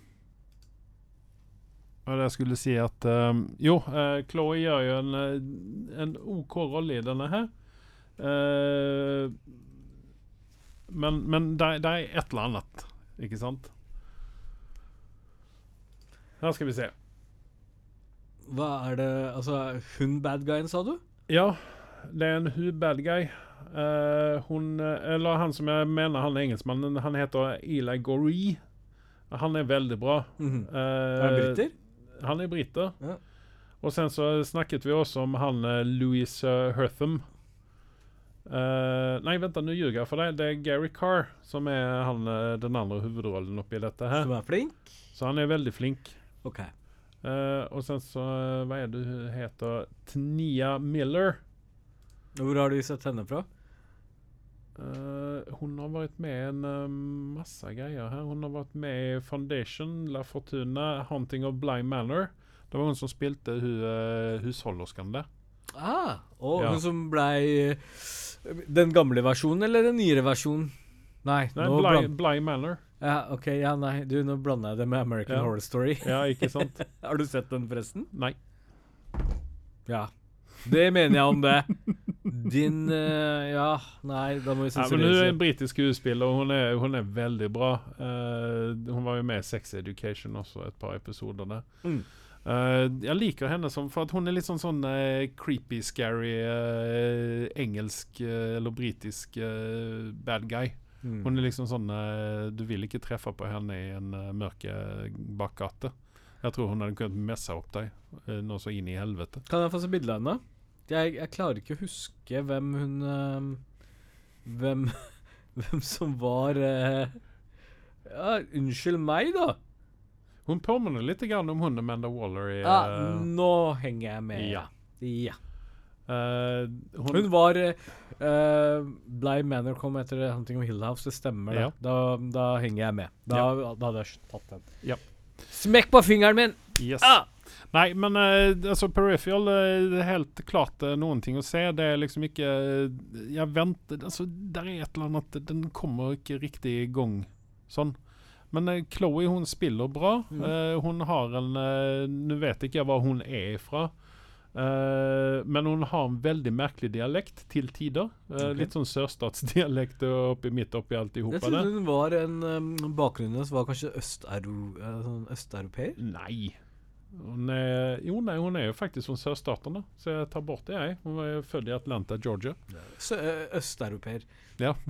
Det jeg skulle si at um, Jo, uh, Chloé gjør jo en, eh, en OK rolle i denne her. Uh, men men det det er et eller annet, ikke sant? Her skal vi se. Hva er det Altså, hun bad guyen, sa du? Ja, det er en hun bad guy. Uh, hun Eller han som jeg mener han er engelskmannen, han heter Eli Goree. Han er veldig bra. Mm -hmm. uh, Er han briter? Han er briter. Ja. Og sen så snakket vi også om han eh, Louis uh, Hertham. Eh, nei, vent, nå ljuger jeg for deg. Det er Gary Carr som er han, eh, den andre hovedrollen oppi dette her. Som er flink? Så han er veldig flink. OK. Uh, og sen så eh, Hva er det hun heter? Tnia Miller. Hvor har du sett henne fra? Eh, hun har vært med i en uh, masse greier her. Hun har vært med i Foundation, La Fortuna, Haunting of Bly Manor. Det var hun som spilte hun, uh, husholdersken der. Ah, og Ja. hun som blei Den gamle versjonen, eller den nyere versjonen? Nei, Nei, Bly. Bly Manor. Ja, OK, ja, nei, du, nå blander jeg det med American Ja. Horror Story. Ja, ikke sant? (laughs) har du sett den, forresten? Nei. Ja. Det mener jeg om det. (laughs) Din uh, Ja, nei, da må vi Ja, men hun er en britisk skuespiller, og hun er, hun er veldig bra. Uh, hun var jo med i Sex Education også, et par episoder der. Mm. Uh, jeg liker henne som For hun er litt sånn sånn creepy, scary engelsk eller britisk bad guy. Mm. Hun er liksom sånn Du vil ikke treffe på henne i en mørke bakgate. Jeg tror hun hadde kunnet messe opp deg noe så inn i helvete. Kan jeg få se bilde av henne? Jeg, jeg klarer ikke å huske hvem hun eh, Hvem (laughs) Hvem som var eh, Ja, unnskyld meg, da. Hun påminner litt grann om hun Amanda Waller i Ja, eh, nå henger jeg med. ja. ja. Uh, hun, Hun var uh, Blei Manor kom etter Hunting of Hill House, det stemmer. Ja. Da. Da, henger jeg med. Da, da hadde jeg tatt den. Ja. Smekk på fingeren min! Yes. Ah! Nei, men eh, altså Peripheral eh, Det er helt klart eh, noen ting å se. Det er liksom ikke Jeg venter Altså, der er et eller annet Den kommer ikke riktig i gang sånn. Men Chloé, hun spiller bra. Mm. Uh, hun har en uh, Nå vet ikke jeg hva hun er ifra. Uh, men hun har en veldig merkelig dialekt til tider. Uh, okay. Litt sånn sørstatsdialekt oppi midt oppi alt i Jeg hopet trodde hun var en um, Bakgrunnen hennes var kanskje østeuropeer? sånn østeuropeer? Nei. Hun er, jo, nei, hun er jo faktisk fra sørstatene, så jeg tar bort det, jeg. Hun var født i Atlanta, Georgia. Sø- eh, Østeuropeer. Ja. (laughs)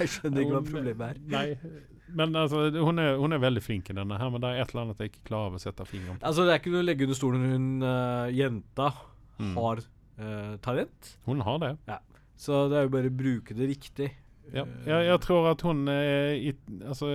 Jeg skjønner ikke hva problemet er. Nei, men altså, hun er, hun er veldig flink i denne her, men det er et eller annet jeg ikke klarer å sette fingeren på. Altså, det er ikke noe å legge under stolen. Hun uh, jenta Mm. har uh, talent. Hun har det. Så det er jo bare å bruke det riktig. Ja. Jeg, jeg tror at hun er i, altså,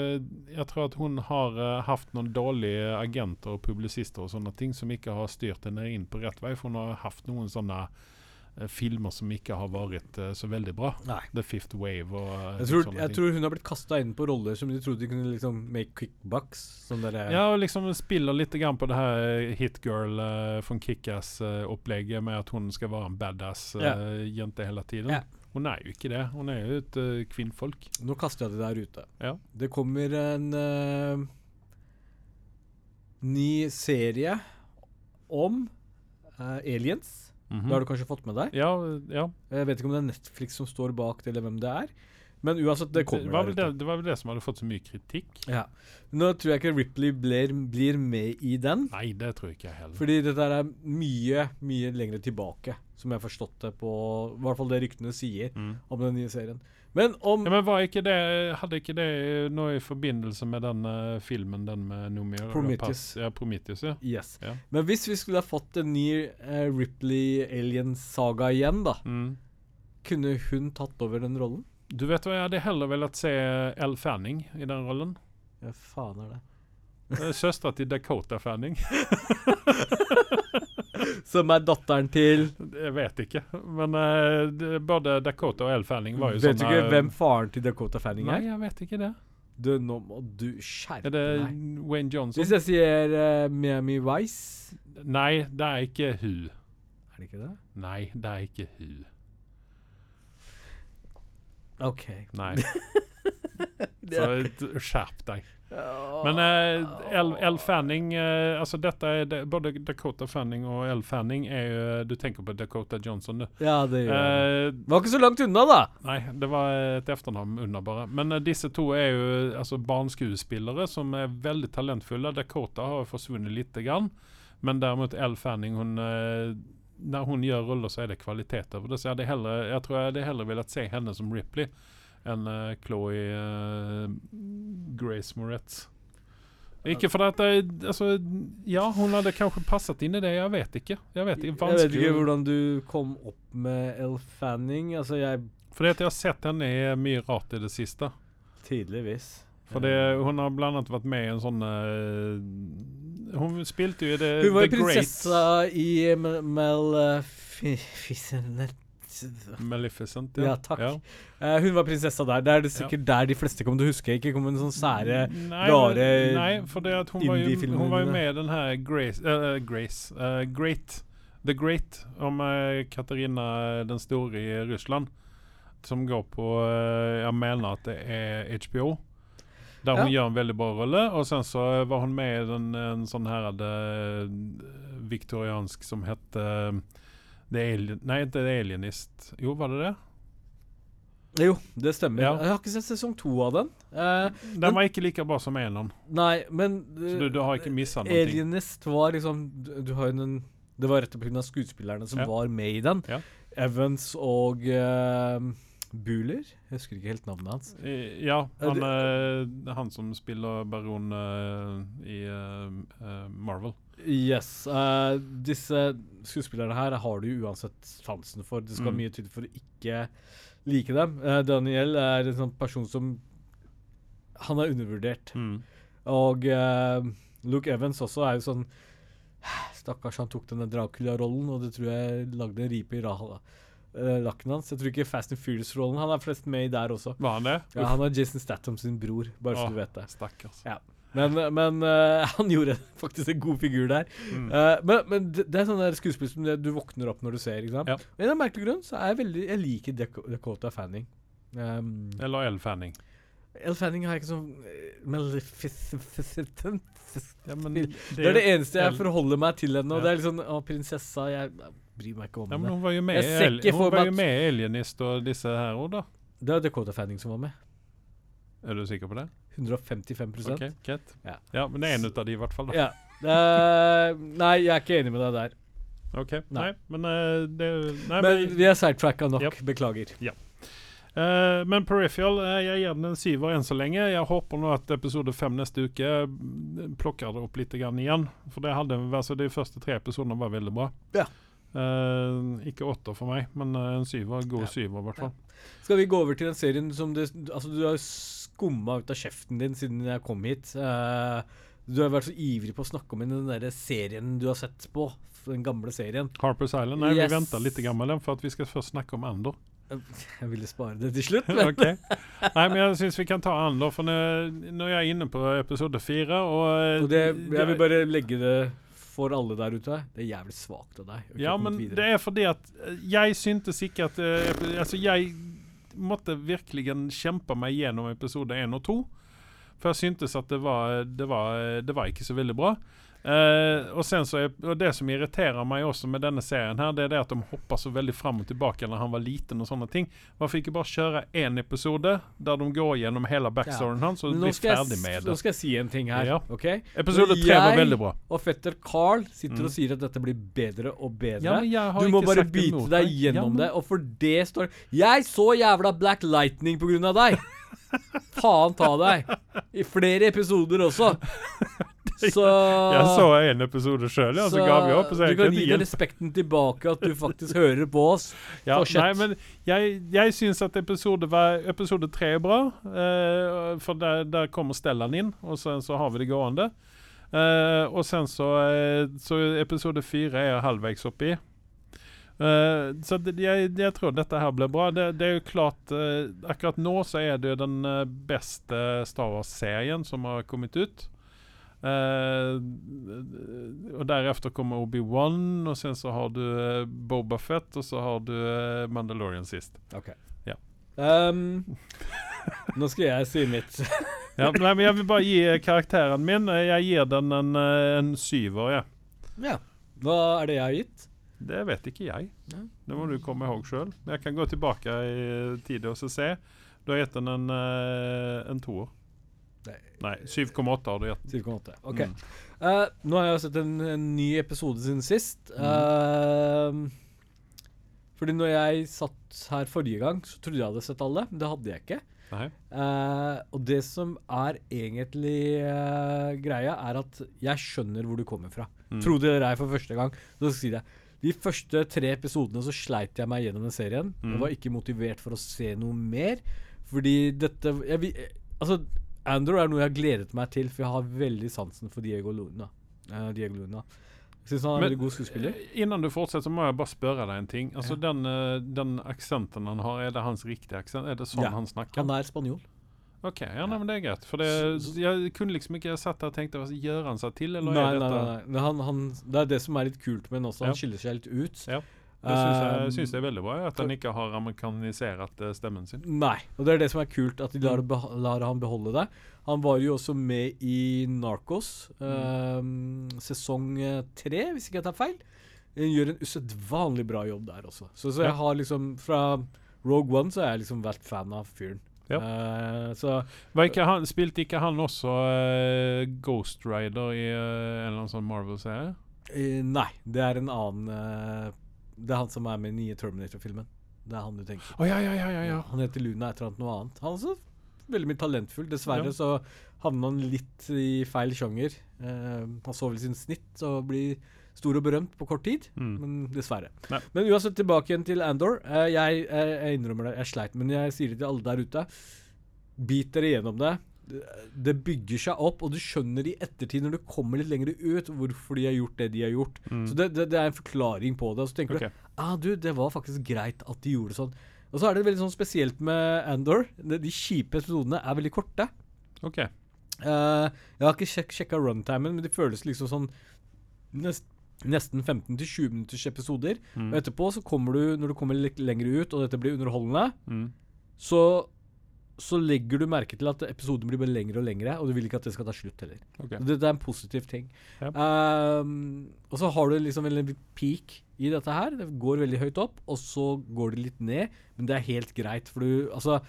Jeg tror at hun har uh, hatt noen dårlige agenter og publisister og sånne ting som ikke har styrt henne inn på rett vei, for hun har hatt noen sånne eh, filmer som ikke har vært eh, så veldig bra. Nei. The Fifth Wave og eh, Jeg tror, sånne jeg ting. tror hun har blitt kasta inn på roller som de trodde de kunne liksom make quick bucks. Sånn Ja, og liksom spiller litt grann på det her eh, hitgirl uh, von Kickass-opplegget med at hun skal være en badass uh, yeah. jente hele tiden. Ja. Hun er jo ikke det. Hun er jo et uh, kvinnfolk. Nå kaster jeg det der ute. Ja. Det kommer en uh, ny serie om uh, aliens. Mhm. Det har du kanskje fått med deg? Ja, ja. Jeg vet ikke om det er Netflix som står bak det, eller hvem det er. Men uansett, det kommer var vel det, det var vel det som hadde fått så mye kritikk. Ja. Nå tror jeg ikke Ripley blir, blir med i den. Nei, det tror jeg ikke heller. Fordi dette er mye, mye lengre tilbake, som jeg har forstått det på I hvert fall det ryktene sier Mm. om den nye serien. Men om Ja, men var ikke det Hadde ikke det noe i forbindelse med den eh, filmen, den med Noomi Prometheus. Ja, Prometheus, ja. Yes. Ja. Men hvis vi skulle ha fått en ny uh, Ripley Alien-saga igjen, da, Mm. kunne hun tatt over den rollen? Du vet hva, jeg hadde heller villet se Elle Fanning i den rollen. Ja, faen er det. Eh, Søstera til Dakota Fanning. (laughs) Som er datteren til Jeg vet ikke. Men uh, det, både Dakota og Elle Fanning var jo Vet du ikke hvem faren til Dakota Fanning er? Nei, jeg vet ikke det. Du, nå må du skjerpe Er det deg. Wayne Johnson? Hvis jeg sier uh, Miami Vice Nei, det er ikke hun. Er det ikke det? Nei, det er ikke hun. OK. Nei. (laughs) Så skjerp deg. Men eh, Elle Fanning eh, Altså dette er det, Både Dakota Fanning og Elle Fanning er jo Du tenker på Dakota Johnson, du. Ja, det gjør. Eh, Var ikke så langt unna, da. nei, det var et etternavn unna, bare. Men eh, disse to er jo altså barneskuespillere som er veldig talentfulle. Dakota har jo forsvunnet lite grann, men derimot Elle Fanning hun eh, Når hun gjør roller, så er det kvalitet over det. Så jeg tror jeg heller ville se henne som Ripley enn uh, Chloé uh, Grace Moretz. Ikke for at jeg, altså, Ja, hun hadde kanskje passet inn i det, jeg vet ikke. Jeg vet ikke, Jeg vet ikke hvordan du kom opp med Elle Fanning. Altså, jeg Fordi at jeg har sett henne i mye rart i det siste. Tydeligvis. For det, hun har blant annet vært med i en sånn uh, Hun spilte jo i det, Hun var The prinsessa i Maleficent. (laughs) Maleficent, ja. ja Maleficent. Ja, takk. Eh, hun var prinsessa der. Det er det sikkert der de fleste kommer til å huske. Ikke kommer en sånn sære nei, rare Nei, for det at hun var, jo, indie-filmene. hun var jo med i den her Grace, uh, Grace uh, Great The Great om eh, Katarina den store i Russland. Som går på eh, Jeg mener at det er HBO. Der hun Ja. gjør en veldig bra rolle. Og sen så var hun med i den, en sånn her eh, viktoriansk som hette eh, The Alien Nei, ikke The Alienist. Jo, var det det? Jo, det stemmer. Ja. Jeg har ikke sett sesong to av den. Eh, Den Men- var ikke like bra som eneren. nei, men Så du, du har ikke missa noe. Alienist var liksom Du, du den Det var rett og slett pga. skuespillerne som Ja. var med i den. Ja. Evans og uh, Buhler. Jeg husker ikke helt navnet hans. I, Ja, han, eh, han som spiller baron uh, i eh, Marvel. Yes. disse skuespillerne her har du jo uansett sansen for. Det skal Mm. mye til for å ikke like dem. Daniel er en sånn person som Han er undervurdert. Mm. Og Luke Evans også er jo sånn Stakkars, han tok denne Dracula-rollen, og det tror jeg lagde en ripe i Rahala lakken hans. Jeg tror ikke Fast and Furious-rollen. Han er flest med i der også. Var han det? Ja, han er Jason Statham sin bror, bare så Åh. du vet det. Stakkars. Ja. Men, men uh, (laughs) han gjorde faktisk en god figur der. Mm. Uh, men, men det, er sånn der skuespill som du våkner opp når du ser. ikke sant? Ja. Men en av merkelig grunn så er jeg veldig Jeg liker Dakota Fanning. Um, Eller Elle Fanning. Elle Fanning har ikke sånn eh, Maleficent Ja, det, Det er det eneste jeg forholder meg til henne. Og Ja. det er sånn Å, prinsessa jeg bryr meg ikke om ja, men. Hun var jo med, i hun var jo med i Alienist og disse her òg, da. Det er Dakota Fanning som var med. Er du sikker på det? 155 Ok, greit. Ja. Ja, men det er en ut av de, i hvert fall. da. Ja. Uh, nei, jeg er ikke enig med deg der. Ok, Nei. nei, men uh, det Nei, Men vi er sidetracka nok. Yep. Beklager. Eh, men Peripheral, uh, jeg gir den en syver enn så lenge. Jeg håper nå at episode fem neste uke plukker det opp litt grann igjen. For det hadde, altså de første tre episodene var veldig bra. Ja. Eh, ikke åtte for meg, men eh, en syver. God Ja. syver, i hvert fall. Skal vi gå over til den serien som det Altså, du har skumma ut av kjeften din siden jeg kom hit. Uh, du har vært så ivrig på å snakke om den der serien du har sett på. Den gamle serien. Harper's Island. Nei, Yes. vi venter litt med den, for at vi skal først snakke om Andor. Jeg ville spare det til slutt. (laughs) Men okay. Nei, men jeg syns vi kan ta Andor, for nå, nå er jeg inne på episode fire, og, Og det, jeg vil bare legge det for alle der ute. Det er jævlig svakt av deg. Ja, men videre. det er fordi at eh, jeg syntes ikke at eh, Altså, jeg måtte virkelig kjempe meg gjennom episode én og to. For jeg syntes at det var Det var, det var ikke så veldig bra. Eh, og, sen så er, og Det som irriterer meg også med denne serien, her Det er det at de hopper så veldig fram og tilbake når han var liten. og sånne ting Hvorfor ikke bare kjøre én episode der de går gjennom hele backstoryen hans og Men blir nå, ferdig med nå det? skal jeg si en ting her. Ja. ok? Episode tre var veldig bra. Og fetter Carl sitter Mm. og sier at dette blir bedre og bedre. Ja, du må bare bite deg gjennom Ja, men- det, og for det står Jeg så jævla Black Lightning på grunn av deg! (laughs) Faen ta deg! I flere episoder også. (laughs) (laughs) Så Jeg så en episode sjøl, ja, så, ga vi opp. Så du kan gi den respekten tilbake, at du faktisk hører på oss. (laughs) Ja, Fortsett. nei, men jeg, jeg syns at episode, var, episode tre er bra. uh, for der, der kommer Stellan inn, og sen så har vi det gående. Uh, og sen så, uh, så episode fire er jeg halvveis oppi. Uh, så det, jeg, jeg tror dette her blir bra. Det, det er jo klart Akkurat nå så er det jo den beste Star Wars-serien som har kommet ut. Eh, og deretter kommer Obi-Wan, og sen så har du uh, Boba Fett, og så har du uh, Mandalorian sist. Ok. Ja. Um, nå skal jeg si mitt. (laughs) Ja, nei, men jeg vil bare gi karakteren min. Jeg gir den en, en syver, jeg. ja. Hva er det jeg har gitt? Det vet ikke jeg. Ja. Det må du komme ihåg sjøl. Jeg kan gå tilbake i tid og se. Du har gitt den en, en toer. Nei. Nei, 7,8 har du gitt. 7,8. Ok. Mm. Uh, nå har jeg sett en, en ny episode siden sist. Ehm, fordi når jeg satt her forrige gang, så trodde jeg hadde sett alle. Men det hadde jeg ikke. Eh, og det som er egentlig greia, er at jeg skjønner hvor du kommer fra. Mm. Tro det eller ei for første gang. Så skal jeg De første tre episodene så sleit jeg meg gjennom den serien. Mm. Jeg var ikke motivert for å se noe mer. Fordi dette jeg, Altså, Andrew er noe jeg har gledet meg til, for jeg har veldig sansen for Diego Luna. Uh, Diego Luna. Jeg syns han er en Men, veldig god skuespiller. eh, Innan du fortsetter, så må jeg bare spørre deg en ting. Altså, Den, eh, den aksenten han har, er det hans riktige aksent? Er det sånn Ja. han snakker? Han er spanjol. Ok, ja, nei, men det er greit. For det, jeg kunne liksom ikke satt der og tenkt hva Gjør han seg til, eller Nei, er dette nei. nei. nei. Han, han, det er det som er litt kult med ham også. Han Ja. skiller seg litt ut. Ja. Det syns jeg, syns jeg er veldig bra, at han ikke har amerikanisert eh, stemmen sin. Nei, og det er det som er kult, at de lar, Mm. lar han beholde det. Han var jo også med i Narcos, ehm, sesong eh, tre, hvis ikke jeg tar feil. Han gjør en usedvanlig bra jobb der også. Så, så jeg har liksom Fra Rogue One så har jeg liksom vært fan av fyren. Ja. Uh, så Var ikke han, spilte ikke han også uh, Ghost Rider i uh, en eller annen sånn Marvel-serie? eh, Nei, det er en annen eh, Det er han som er med i nye Terminator-filmen. Det er han du tenker Å ja, ja, ja, ja, ja. Han heter Luna et eller annet noe annet. Han er også veldig mye talentfull. Dessverre så havner han litt i feil sjanger. Uh, han så vel sin snitt og blir stor og berømt på kort tid, Mm. men dessverre. Nei. Men uansett tilbake igjen til Andor. Uh, jeg, jeg, jeg innrømmer det, jeg sleit, men jeg sier det til alle der ute. Bit dere gjennom det. Det- Det bygger seg opp, og du skjønner i ettertid, når du kommer litt lenger ut, hvorfor de har gjort det de har gjort. Mm. Så det, det, det er en forklaring på det. Og så tenker okay. du ah, du, det var faktisk greit at de gjorde sånn. Og så er det veldig sånn spesielt med Andor. De, de kjipe episodene er veldig korte. OK. Uh, jeg har ikke sjek sjekka runtimen, men de føles liksom sånn nest, nesten 15-20 minutters episoder. Mm. Og etterpå så kommer du, når du kommer litt lenger ut, og dette blir underholdende, Mm. så, så legger du merke til at episoden blir bare lengre og lengre, og du vil ikke at det skal ta slutt heller. Okay. Det, det er en positiv ting. Yep. Um, og så har du liksom en peak i dette her. Det går veldig høyt opp, og så går det litt ned. Men det er helt greit, for du Altså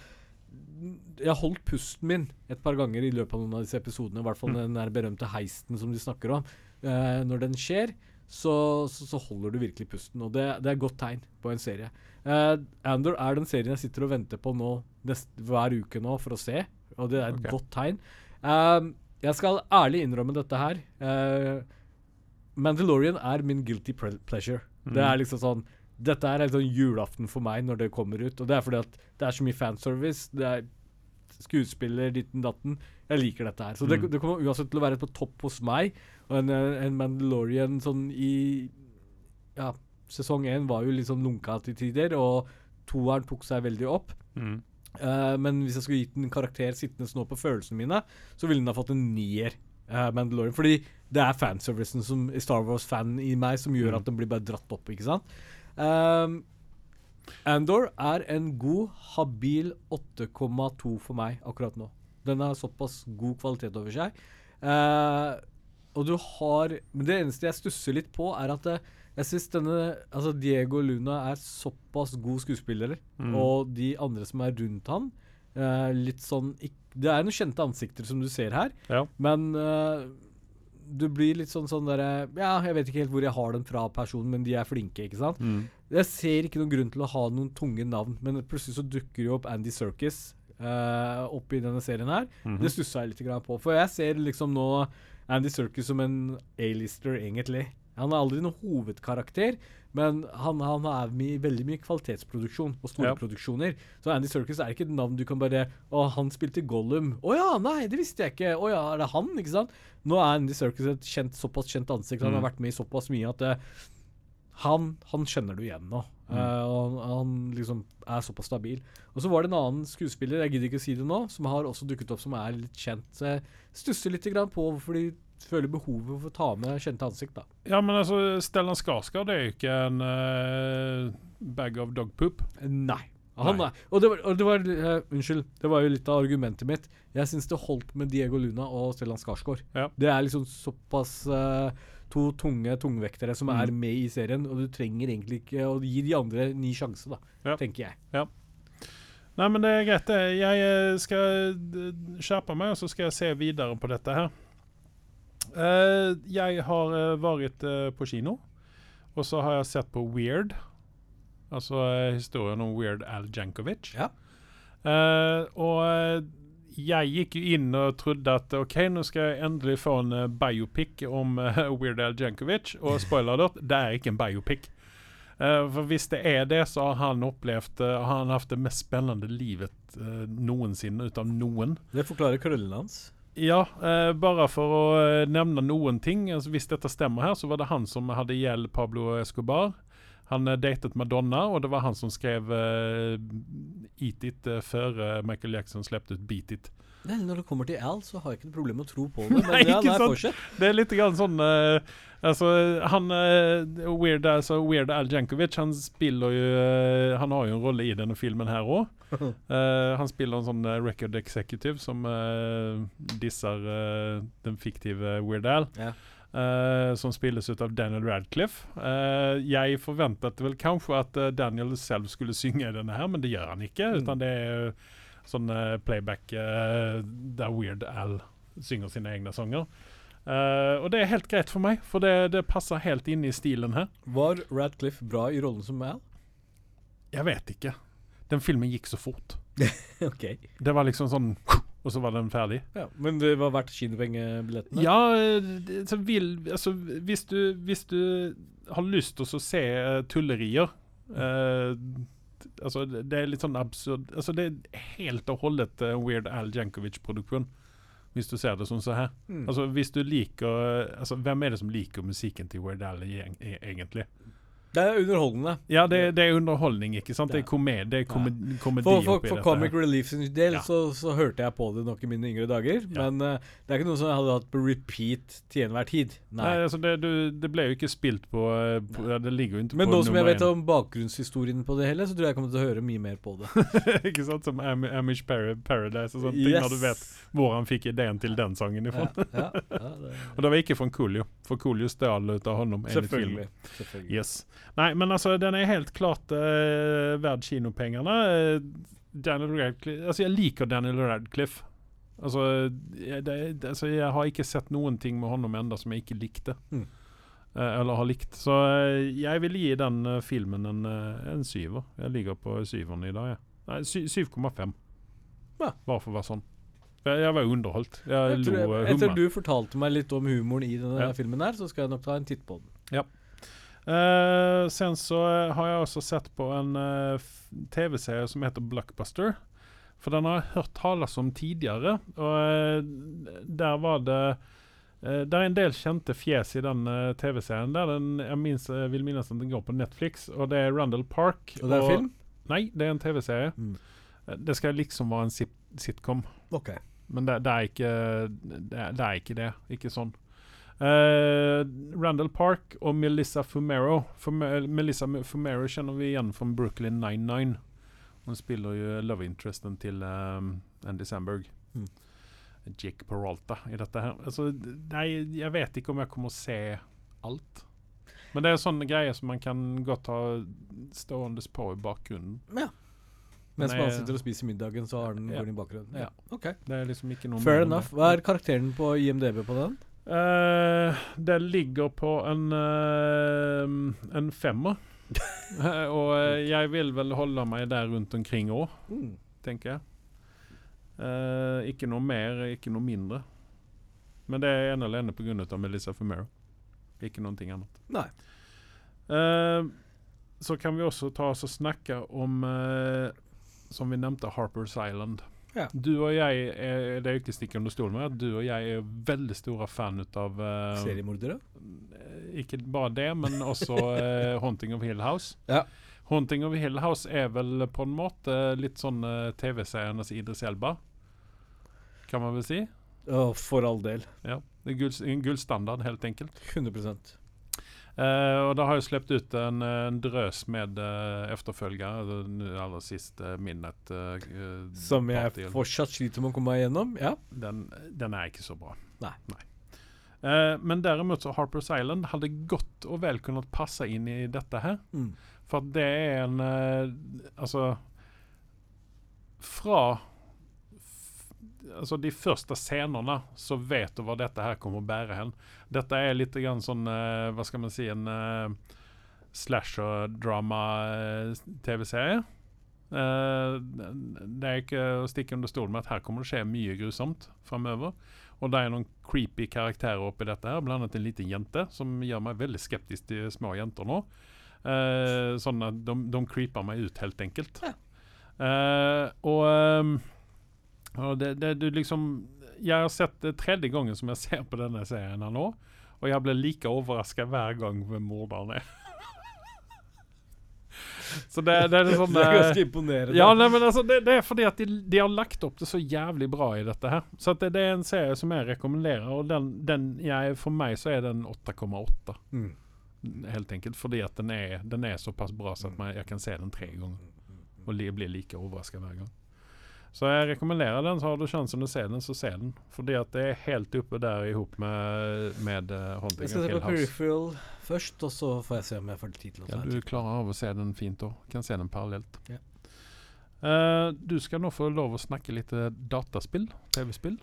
Jeg holdt pusten min et par ganger i løpet av noen av disse episodene. I hvert fall Mm. den der berømte heisten som de snakker om. Uh, når den skjer, så, så, så holder du virkelig pusten. Og det, det er et godt tegn på en serie. Uh, Andor er den serien jeg sitter og venter på nå nest, hver uke nå for å se. Og det er et okay. godt tegn. Um, jeg skal ærlig innrømme dette her. Uh, Mandalorian er min guilty pleasure. pleasure. Det Mm. er liksom sånn Dette er sånn julaften for meg når det kommer ut. Og det er fordi at det er så mye fanservice. Det er skuespiller, ditten datten. Jeg liker dette her. Så det, Mm. det kommer uansett til å være på topp hos meg. Og en, en Mandalorian sånn i Ja, sesong én var jo litt sånn lunka til tider, og toeren tok seg veldig opp. Mm. Uh, men hvis jeg skulle gitt en karakter sittende nå på følelsene mine, så ville den ha fått en nier. Uh, Mandalorian, Fordi det er fanservicen som Star Wars-fan i meg som gjør Mm. at den blir bare dratt opp. ikke sant? Um, Andor er en god, habil 8,2 for meg akkurat nå. Den har såpass god kvalitet over seg. Uh, og du har Men det eneste jeg stusser litt på, er at eh, jeg syns denne Altså Diego Luna er såpass god skuespiller, Mm. og de andre som er rundt han uh, Litt sånn ikk- Det er noen kjente ansikter som du ser her, Ja. men uh, du blir litt sånn sånn derre Ja, jeg vet ikke helt hvor jeg har den fra personen, men de er flinke, ikke sant? Mm. Jeg ser ikke noen grunn til å ha noen tunge navn, men plutselig så dukker jo opp Andy Serkis uh, opp i denne serien her. Mhm. Det stusser jeg litt på, for jeg ser liksom nå Andy Serkis som en A-lister, egentlig. Han er aldri noen hovedkarakter, men han, han er med i veldig mye kvalitetsproduksjon og store Ja. produksjoner. Så Andy Serkis er ikke et navn du kan bare Å, han spilte Gollum. Å ja, nei, det visste jeg ikke. Å ja, er det han? Ikke sant? Nå er Andy Serkis et kjent, såpass kjent ansikt. Han Mm. har vært med i såpass mye at uh, han, han kjenner du igjen nå. Mm. Uh, og han, han liksom er såpass stabil. Og så var det en annen skuespiller, jeg gidder ikke å si det nå, som har også dukket opp som er litt kjent. Så jeg stusser litt grann på hvorfor de føler behovet for å ta med kjente ansikt, da. Ja, men altså, Stellan Skarsgård er jo ikke en uh, bag of dog poop. Nei. Han Nei. og det var, og det var uh, Unnskyld, det var jo litt av argumentet mitt. Jeg syns det holdt med Diego Luna og Stellan Skarsgård. Ja. Det er liksom såpass uh, to tunge tungvektere som Mm. er med i serien, og du trenger egentlig ikke å gi de andre en ny sjanse, da, Ja. tenker jeg. Nei, men det er greit. det. Jeg skal skjerpe meg, og så skal jeg se videre på dette her. Eh, jeg har eh, vært eh, på kino, og så har jeg sett på Weird. Altså historien om Weird Al Jankovic. Ja. Og jeg gikk jo inn og trodde at OK, nå skal jeg endelig få en biopic om (laughs) Weird Al Jankovic. Og (laughs) spoiler alert, det er ikke en biopic. Uh, for hvis det er det, så har han opplevd uh, har han hatt det mest spennende livet uh, noensinne ut av noen. Det forklarer krøllene hans. Ja, eh, bare for å eh, nevne noen ting. Altså, hvis dette stemmer her, så var det han som hadde ihjel Pablo Escobar. Han eh, datet Madonna, og det var han som skrev eh, Eat It eh, før Michael Jackson slepte ut Beat It. Vel, når det kommer til Al, så har jeg ikke noe problem med å tro på det. (laughs) Men Nei, ja, ikke sant? fortsett. Det er litt grann sånn uh, Altså, han uh, Weird, altså, Weird Al Jankovic, han spiller jo uh, Han har jo en rolle i denne filmen her òg. (laughs) han spiller en sånn record executive som disser den fiktive Weird Al. Ja. Uh, som spilles ut av Daniel Radcliffe. Uh, jeg forventet vel kanskje at uh, Daniel selv skulle synge denne her, men det gjør han ikke. Mm. Utan det er sånn eh, playback eh, der Weird Al synger sine egne sanger. Uh, og det er helt greit for meg, for det, det passer helt inn i stilen her. Var Radcliffe bra i rollen som Al? Jeg vet ikke. Den filmen gikk så fort. (laughs) ok. Det var liksom sånn Og så var den ferdig. Ja, men det var verdt kinopengebillettene? Ja, det- så vil Altså, hvis du, hvis du har lyst til å se tullerier tullerier eh, Altså, det er litt sånn absurd Altså, det er helt og holdet uh, Weird Al Jankovic-produksjon. Hvis du ser det sånn så her. Mm. Altså, hvis du liker Altså, hvem er det som liker musikken til Weird Al e- egentlig? Det er underholdende. Ja, det, det er underholdning, ikke sant? Det er komedie, det er komedi, komedi For, for, for Comic. Relief sin del så, så hørte jeg på det nok i mine yngre dager. Men uh, det er ikke noe som jeg hadde hatt på repeat til enhver tid. Nei, Nei. altså det, du, det ble jo ikke spilt på, eh, på Det ligger jo ikke Men på nå som jeg vet om bakgrunnshistorien på det hele, så tror jeg jeg kommer til å høre mye mer på det. (laughs) ikke sant? Som Am Amish Par Paradise og sånne ting, når du vet hvor han fikk ideen til den sangen ifra. ja, ja, ja, (laughs) Og det var ikke fra Coolio, for Coolio stjal ut av enligt selvfølgelig. selvfølgelig. Yes. Nei, men altså, den er helt klart uh, verd kinopengene. Eh, Daniel Radcliffe Altså, jeg liker Daniel Radcliffe. Altså jeg, det, altså, jeg har ikke sett noen ting med honom enda som jeg ikke likte. Mm. Uh, eller har likt. Så uh, jeg vil gi den uh, filmen en, en syver. Jeg ligger på syveren i dag, jeg. Nei, sy 7,5. Ja. Bare for å være sånn. Jeg, jeg var underholdt. Jeg, Jeg lo uh, etter du fortalte meg litt om humoren i denne Ja. filmen, her, så skal jeg nok ta en titt på den. Eh, sen så eh, har jeg også sett på en uh, TV-serie som heter Blockbuster. For den har jeg hørt tales om tidligere. Og uh, der var det eh, Det er en del kjente fjes i den eh, TV-serien. Der den, jeg, minst, vil minnes at den går på Netflix. Og det er Randall Park. Og det er film? Nei, det er en TV-serie. Mm. Eh, Det skal liksom være en sit sitcom. Ok. Men det, det, er ikke, det, er, det er ikke det. Ikke sånn. Eh, Randall Park og Melissa Fumero. Fume, Melissa Fumero kjenner vi igjen fra Brooklyn 99. Hun spiller jo love interesten til um, Andy Samberg. Mm. Jake Peralta i dette her. Altså, nei, jeg vet ikke om jeg kommer å se alt. Men det er sånne greier som man kan godt ha stående på i bakgrunnen. Ja. Mens Nei, man sitter og spiser middagen, så har den ja. går den i bakgrunnen. Ja. Ok. Det er liksom Fair enough. Hva er karakteren på IMDb på den? Eh, det ligger på en, uh, en femmer. (laughs) Og eh, jeg vil vel holde meg der rundt omkring òg, Mm. tenker jeg. Eh, ikke noe mer, ikke noe mindre. Men det er ene alene pga. Melissa Fumero. Ikke noe annet. Nei. Uh, så kan vi også ta oss og snakke om, uh, som vi nevnte, Harper's Island. Ja. Du og jeg er, Det er ikke stikk under stolen med at du og jeg er veldig store fan av uh, Seriemordere? ikke bare det, men også uh, (laughs) 'Haunting of Hill House'. Ja. 'Haunting of Hill House' er vel på en måte litt sånn uh, TV-serienes Idris Elba, kan man vel si. Oh, for all del. Ja. Det er gull, en gullstandard, helt enkelt. 100 Eh, og det har jo sluppet ut en, en drøs med uh, efterfølgere. Den aller siste Midnight uh, Som jeg fortsatt sliter med å komme meg gjennom. Ja. den, den er ikke så bra. Nei. Eh, men derimot så Harper's Island hadde godt og vel kunnet passe inn i dette her. Mm. At det er en uh, Altså Fra Altså de første scenene så vet du hva dette her kommer å bære hen. Dette er litt grann sånn eh, Hva skal man si En uh, slasher-drama-TV-serie. Eh, det er ikke å stikke under stolen med at her kommer det skje mye grusomt framover. Og det er noen creepy karakterer oppi dette, her annet en liten jente som gjør meg veldig skeptisk til små jenter nå. Eh, sånn at de, de creeper meg ut, helt enkelt. Eh, og ehm, og det, det du liksom Jeg har sett det tredje gangen som jeg ser på denne serien her nå, og jeg blir like overraska hver gang hvem morderen er. (laughs) Så det, det er sånn det er eh, ganske imponerende. ja, nei, men altså, det, det er fordi at de, de har lagt opp det så jævlig bra i dette her. Så det, er en serie som jeg rekommenderer, og den, den jeg, for meg så er den 8,8. Mm. Helt enkelt fordi at den er, den er såpass bra så at man, jeg kan se den tre ganger. Og li, blir like overraska hver gang. Så jeg rekommenderer den. Så har du sjansen å se den, så se den. Fordi at det er helt oppe der i hop med, med uh, Haunting Jeg skal se på Peripheral først, og så får jeg se om jeg får tid til å Ja, du klarer av å se den fint òg. Kan se den parallelt. Ja. Uh, du skal nå få lov å snakke litt eh, dataspill. TV-spill.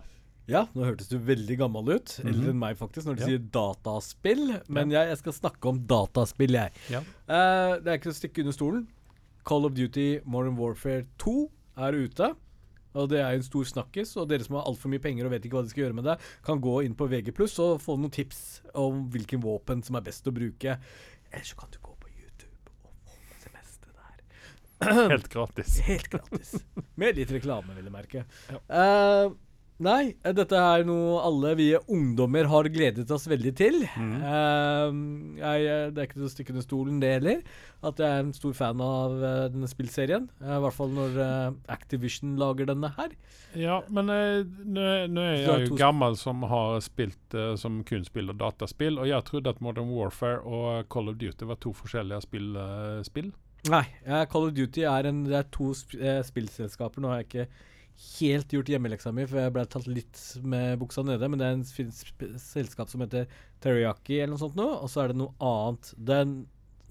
Ja, nå hørtes du veldig gammel ut. Mhm. Eldre enn meg, faktisk, når du Ja. sier dataspill. Men jeg, jeg skal snakke om dataspill, jeg. Ja. Eh, det er ikke å stikke under stolen. Call of Duty Modern Warfare 2 er ute. Og det er en stor snakkis, og dere som har altfor mye penger og vet ikke hva de skal gjøre med det, kan gå inn på VG+, og få noen tips om hvilken våpen som er best å bruke. Eller så kan du gå på YouTube og få det meste der. Helt gratis. Helt gratis. Med litt reklame, vil jeg merke. Ja. Eh, nei, dette er noe alle vi ungdommer har gledet oss veldig til. Mm. Uh, jeg, det er ikke til å stikke under stolen, det heller. At jeg er en stor fan av uh, denne spillserien. Uh, I hvert fall når eh, Activision lager denne her. Ja, men nå er- er jeg jo gammel som har spilt som kun spiller dataspill, og jeg trodde at Modern Warfare og Call of Duty var to forskjellige spill. spill. Nei, Call of Duty er, en, det er to sp spillselskaper. Nå har jeg ikke helt gjort hjemmeleksa mi, for jeg ble tatt litt med buksa nede. Men det er en selskap som heter Teriyaki eller noe sånt nå, og så er det noe annet. Den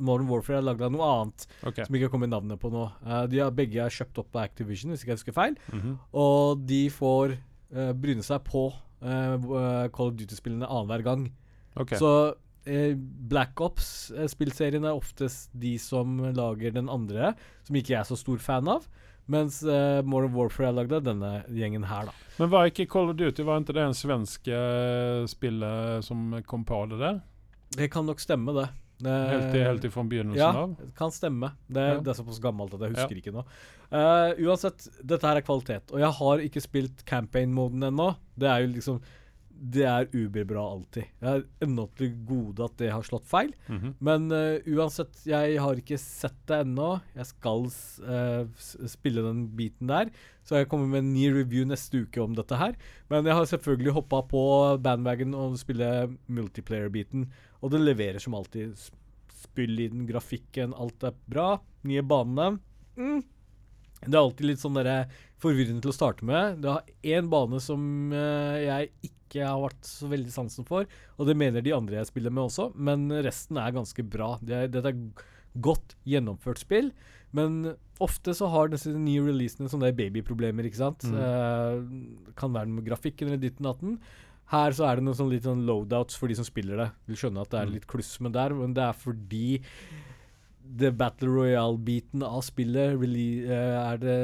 Modern Warfare er lagd av noe annet okay. som ikke har kommet navnet på nå. Uh, de har begge er kjøpt opp av Activision, hvis ikke jeg husker feil. Mhm. Og de får uh, bryne seg på uh, Call of Duty-spillene annenhver gang. Okay. Så Black Ops-spillserien er oftest de som lager den andre, som ikke jeg er så stor fan av. Mens uh, Modern Warfare lagde lagd denne gjengen her, da. Men var ikke Call of Duty Var ikke det en svensk uh, spiller som kom på det der? Det kan nok stemme, det. Eh, Helt, i- helt ifra begynnelsen ja, av? det kan stemme. Det, Ja. det er såpass gammelt at jeg husker ikke nå. Uh, uansett, dette her er kvalitet. Og jeg har ikke spilt campaign-moden ennå. Det er jo liksom Det er uberbra alltid. Jeg er ennå til gode at det har slått feil. Mhm. Men uh, uansett, jeg har ikke sett det ennå. Jeg skal eh, spille den biten der. Så jeg kommer med en ny review neste uke om dette her. Men jeg har selvfølgelig hoppa på bandwagon og spille multiplayer-biten. Og det leverer som alltid. Spill i den grafikken, alt er bra. Nye banene. Mm. Det er alltid litt sånn forvirrende til å starte med. Det har én bane som eh, jeg ikke har vært så veldig sansen for, og det mener de andre jeg spiller med også, men resten er ganske bra. Det er, er godt gjennomført spill, men ofte så har disse nye releasene sånne babyproblemer, ikke sant. Mm. Eh, kan være noe med grafikken eller ditten datten. Her så er det noen sånn litt sånn loadouts for de som spiller det. Vil skjønne at det er Mm. litt kluss med der, men det er fordi det Battle Royale-biten av spillet really, eh, er det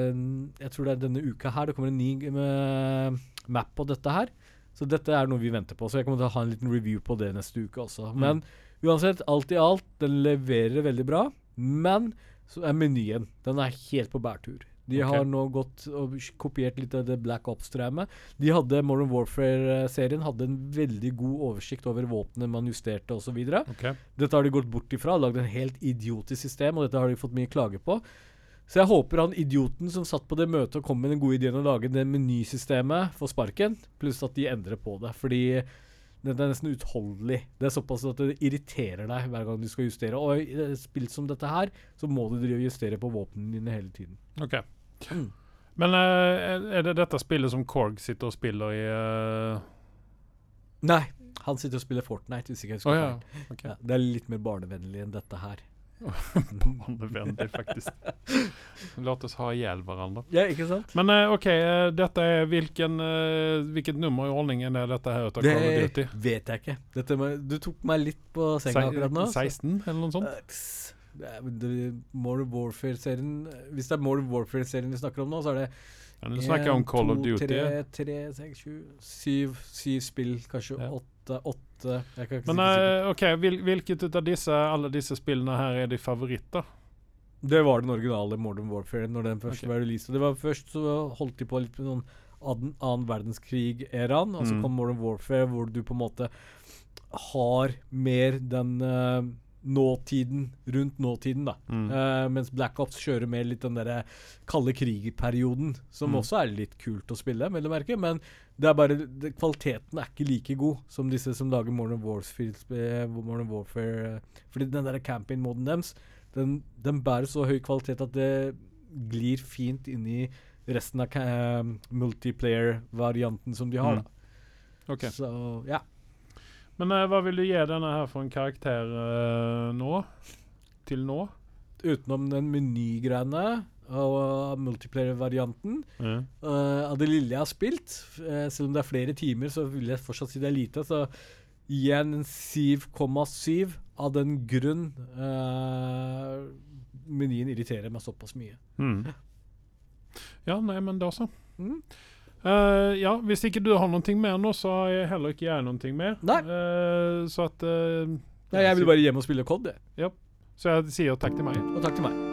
Jeg tror det er denne uka her det kommer en ny eh, map på dette her. Så dette er noe vi venter på. Så jeg kommer til å ha en liten review på det neste uke også. Mm. Men uansett, alt i alt, den leverer veldig bra. Men så er menyen Den er helt på bærtur. De okay. har nå gått og kopiert litt av det Black Ops-traumet. De hadde Modern Warfare-serien hadde en veldig god oversikt over våpnene man justerte osv. Okay. Dette har de gått bort ifra, lagd en helt idiotisk system, og dette har de fått mye klage på. Så jeg håper han idioten som satt på det møtet og kom med den gode ideen å lage det menysystemet, får sparken, pluss at de endrer på det. Fordi det er nesten utholdelig. Det er såpass at det irriterer deg hver gang du skal justere. Og i et spill som dette her, så må du justere på våpnene dine hele tiden. Ok. Mm. Men eh, er- det dette spillet som Korg sitter og spiller i uh... Nei, han sitter og spiller Fortnite, hvis ikke jeg husker oh, ja. Okay. Ja, det er litt mer barnevennlig enn dette her. (laughs) Barnevennlig, faktisk. La oss ha ihjel hverandre. Ja, ikke sant? Men uh, OK, uh, dette er hvilken, hvilket nummer i ordningen er dette her? Det vet jeg ikke. Dette du tok meg litt på senga akkurat nå. så- 16, eller noe sånt? Modern Warfare-serien Hvis det er Modern Warfare-serien vi snakker om nå, så er det Ja, Nå snakker jeg om Call of Duty. Tre, tre, seks, sju, syv, syv spill, kanskje Ja. åtte, åtte Jeg kan ikke Men si eh, OK, hvil, hvilket av disse, alle disse spillene her er de favoritter? Det var den originale Modern Warfare når den først okay. var released. Det var Først så holdt de på litt med noen annen, verdenskrig-æraen, og så Mm. kom Modern Warfare, hvor du på en måte har mer den eh, nåtiden rundt nåtiden, da. Mm. Uh, mens Black Ops kjører mer litt den derre kalde krig-perioden, som Mm. også er litt kult å spille, vil jeg merke. Men det er bare det, kvaliteten er ikke like god som disse som lager Modern Warfare. eh, Modern Warfare eh, fordi den der camping-moden deres, den, den bærer så høy kvalitet at det glir fint inn i resten av multiplayer-varianten som de har. Mm. da. Ok. Så ja. Men uh, hva vil du gi denne her for en karakter uh, nå? Til nå? Utenom den menygreiene og multiplayer-varianten, Mm. Av det lille jeg har spilt, selv om det er flere timer, så vil jeg fortsatt si det er lite. Så gir jeg en 7,7 av den grunn menyen irriterer meg såpass mye. Mm. Ja, nei, men da så. Mm. Eh, ja, hvis ikke du har noe mer nå, så har jeg heller ikke jeg noe mer. Nei. Uh, så at uh, Nei, jeg vil bare hjem og spille COD, jeg. Så jeg sier takk til meg. Og takk til meg.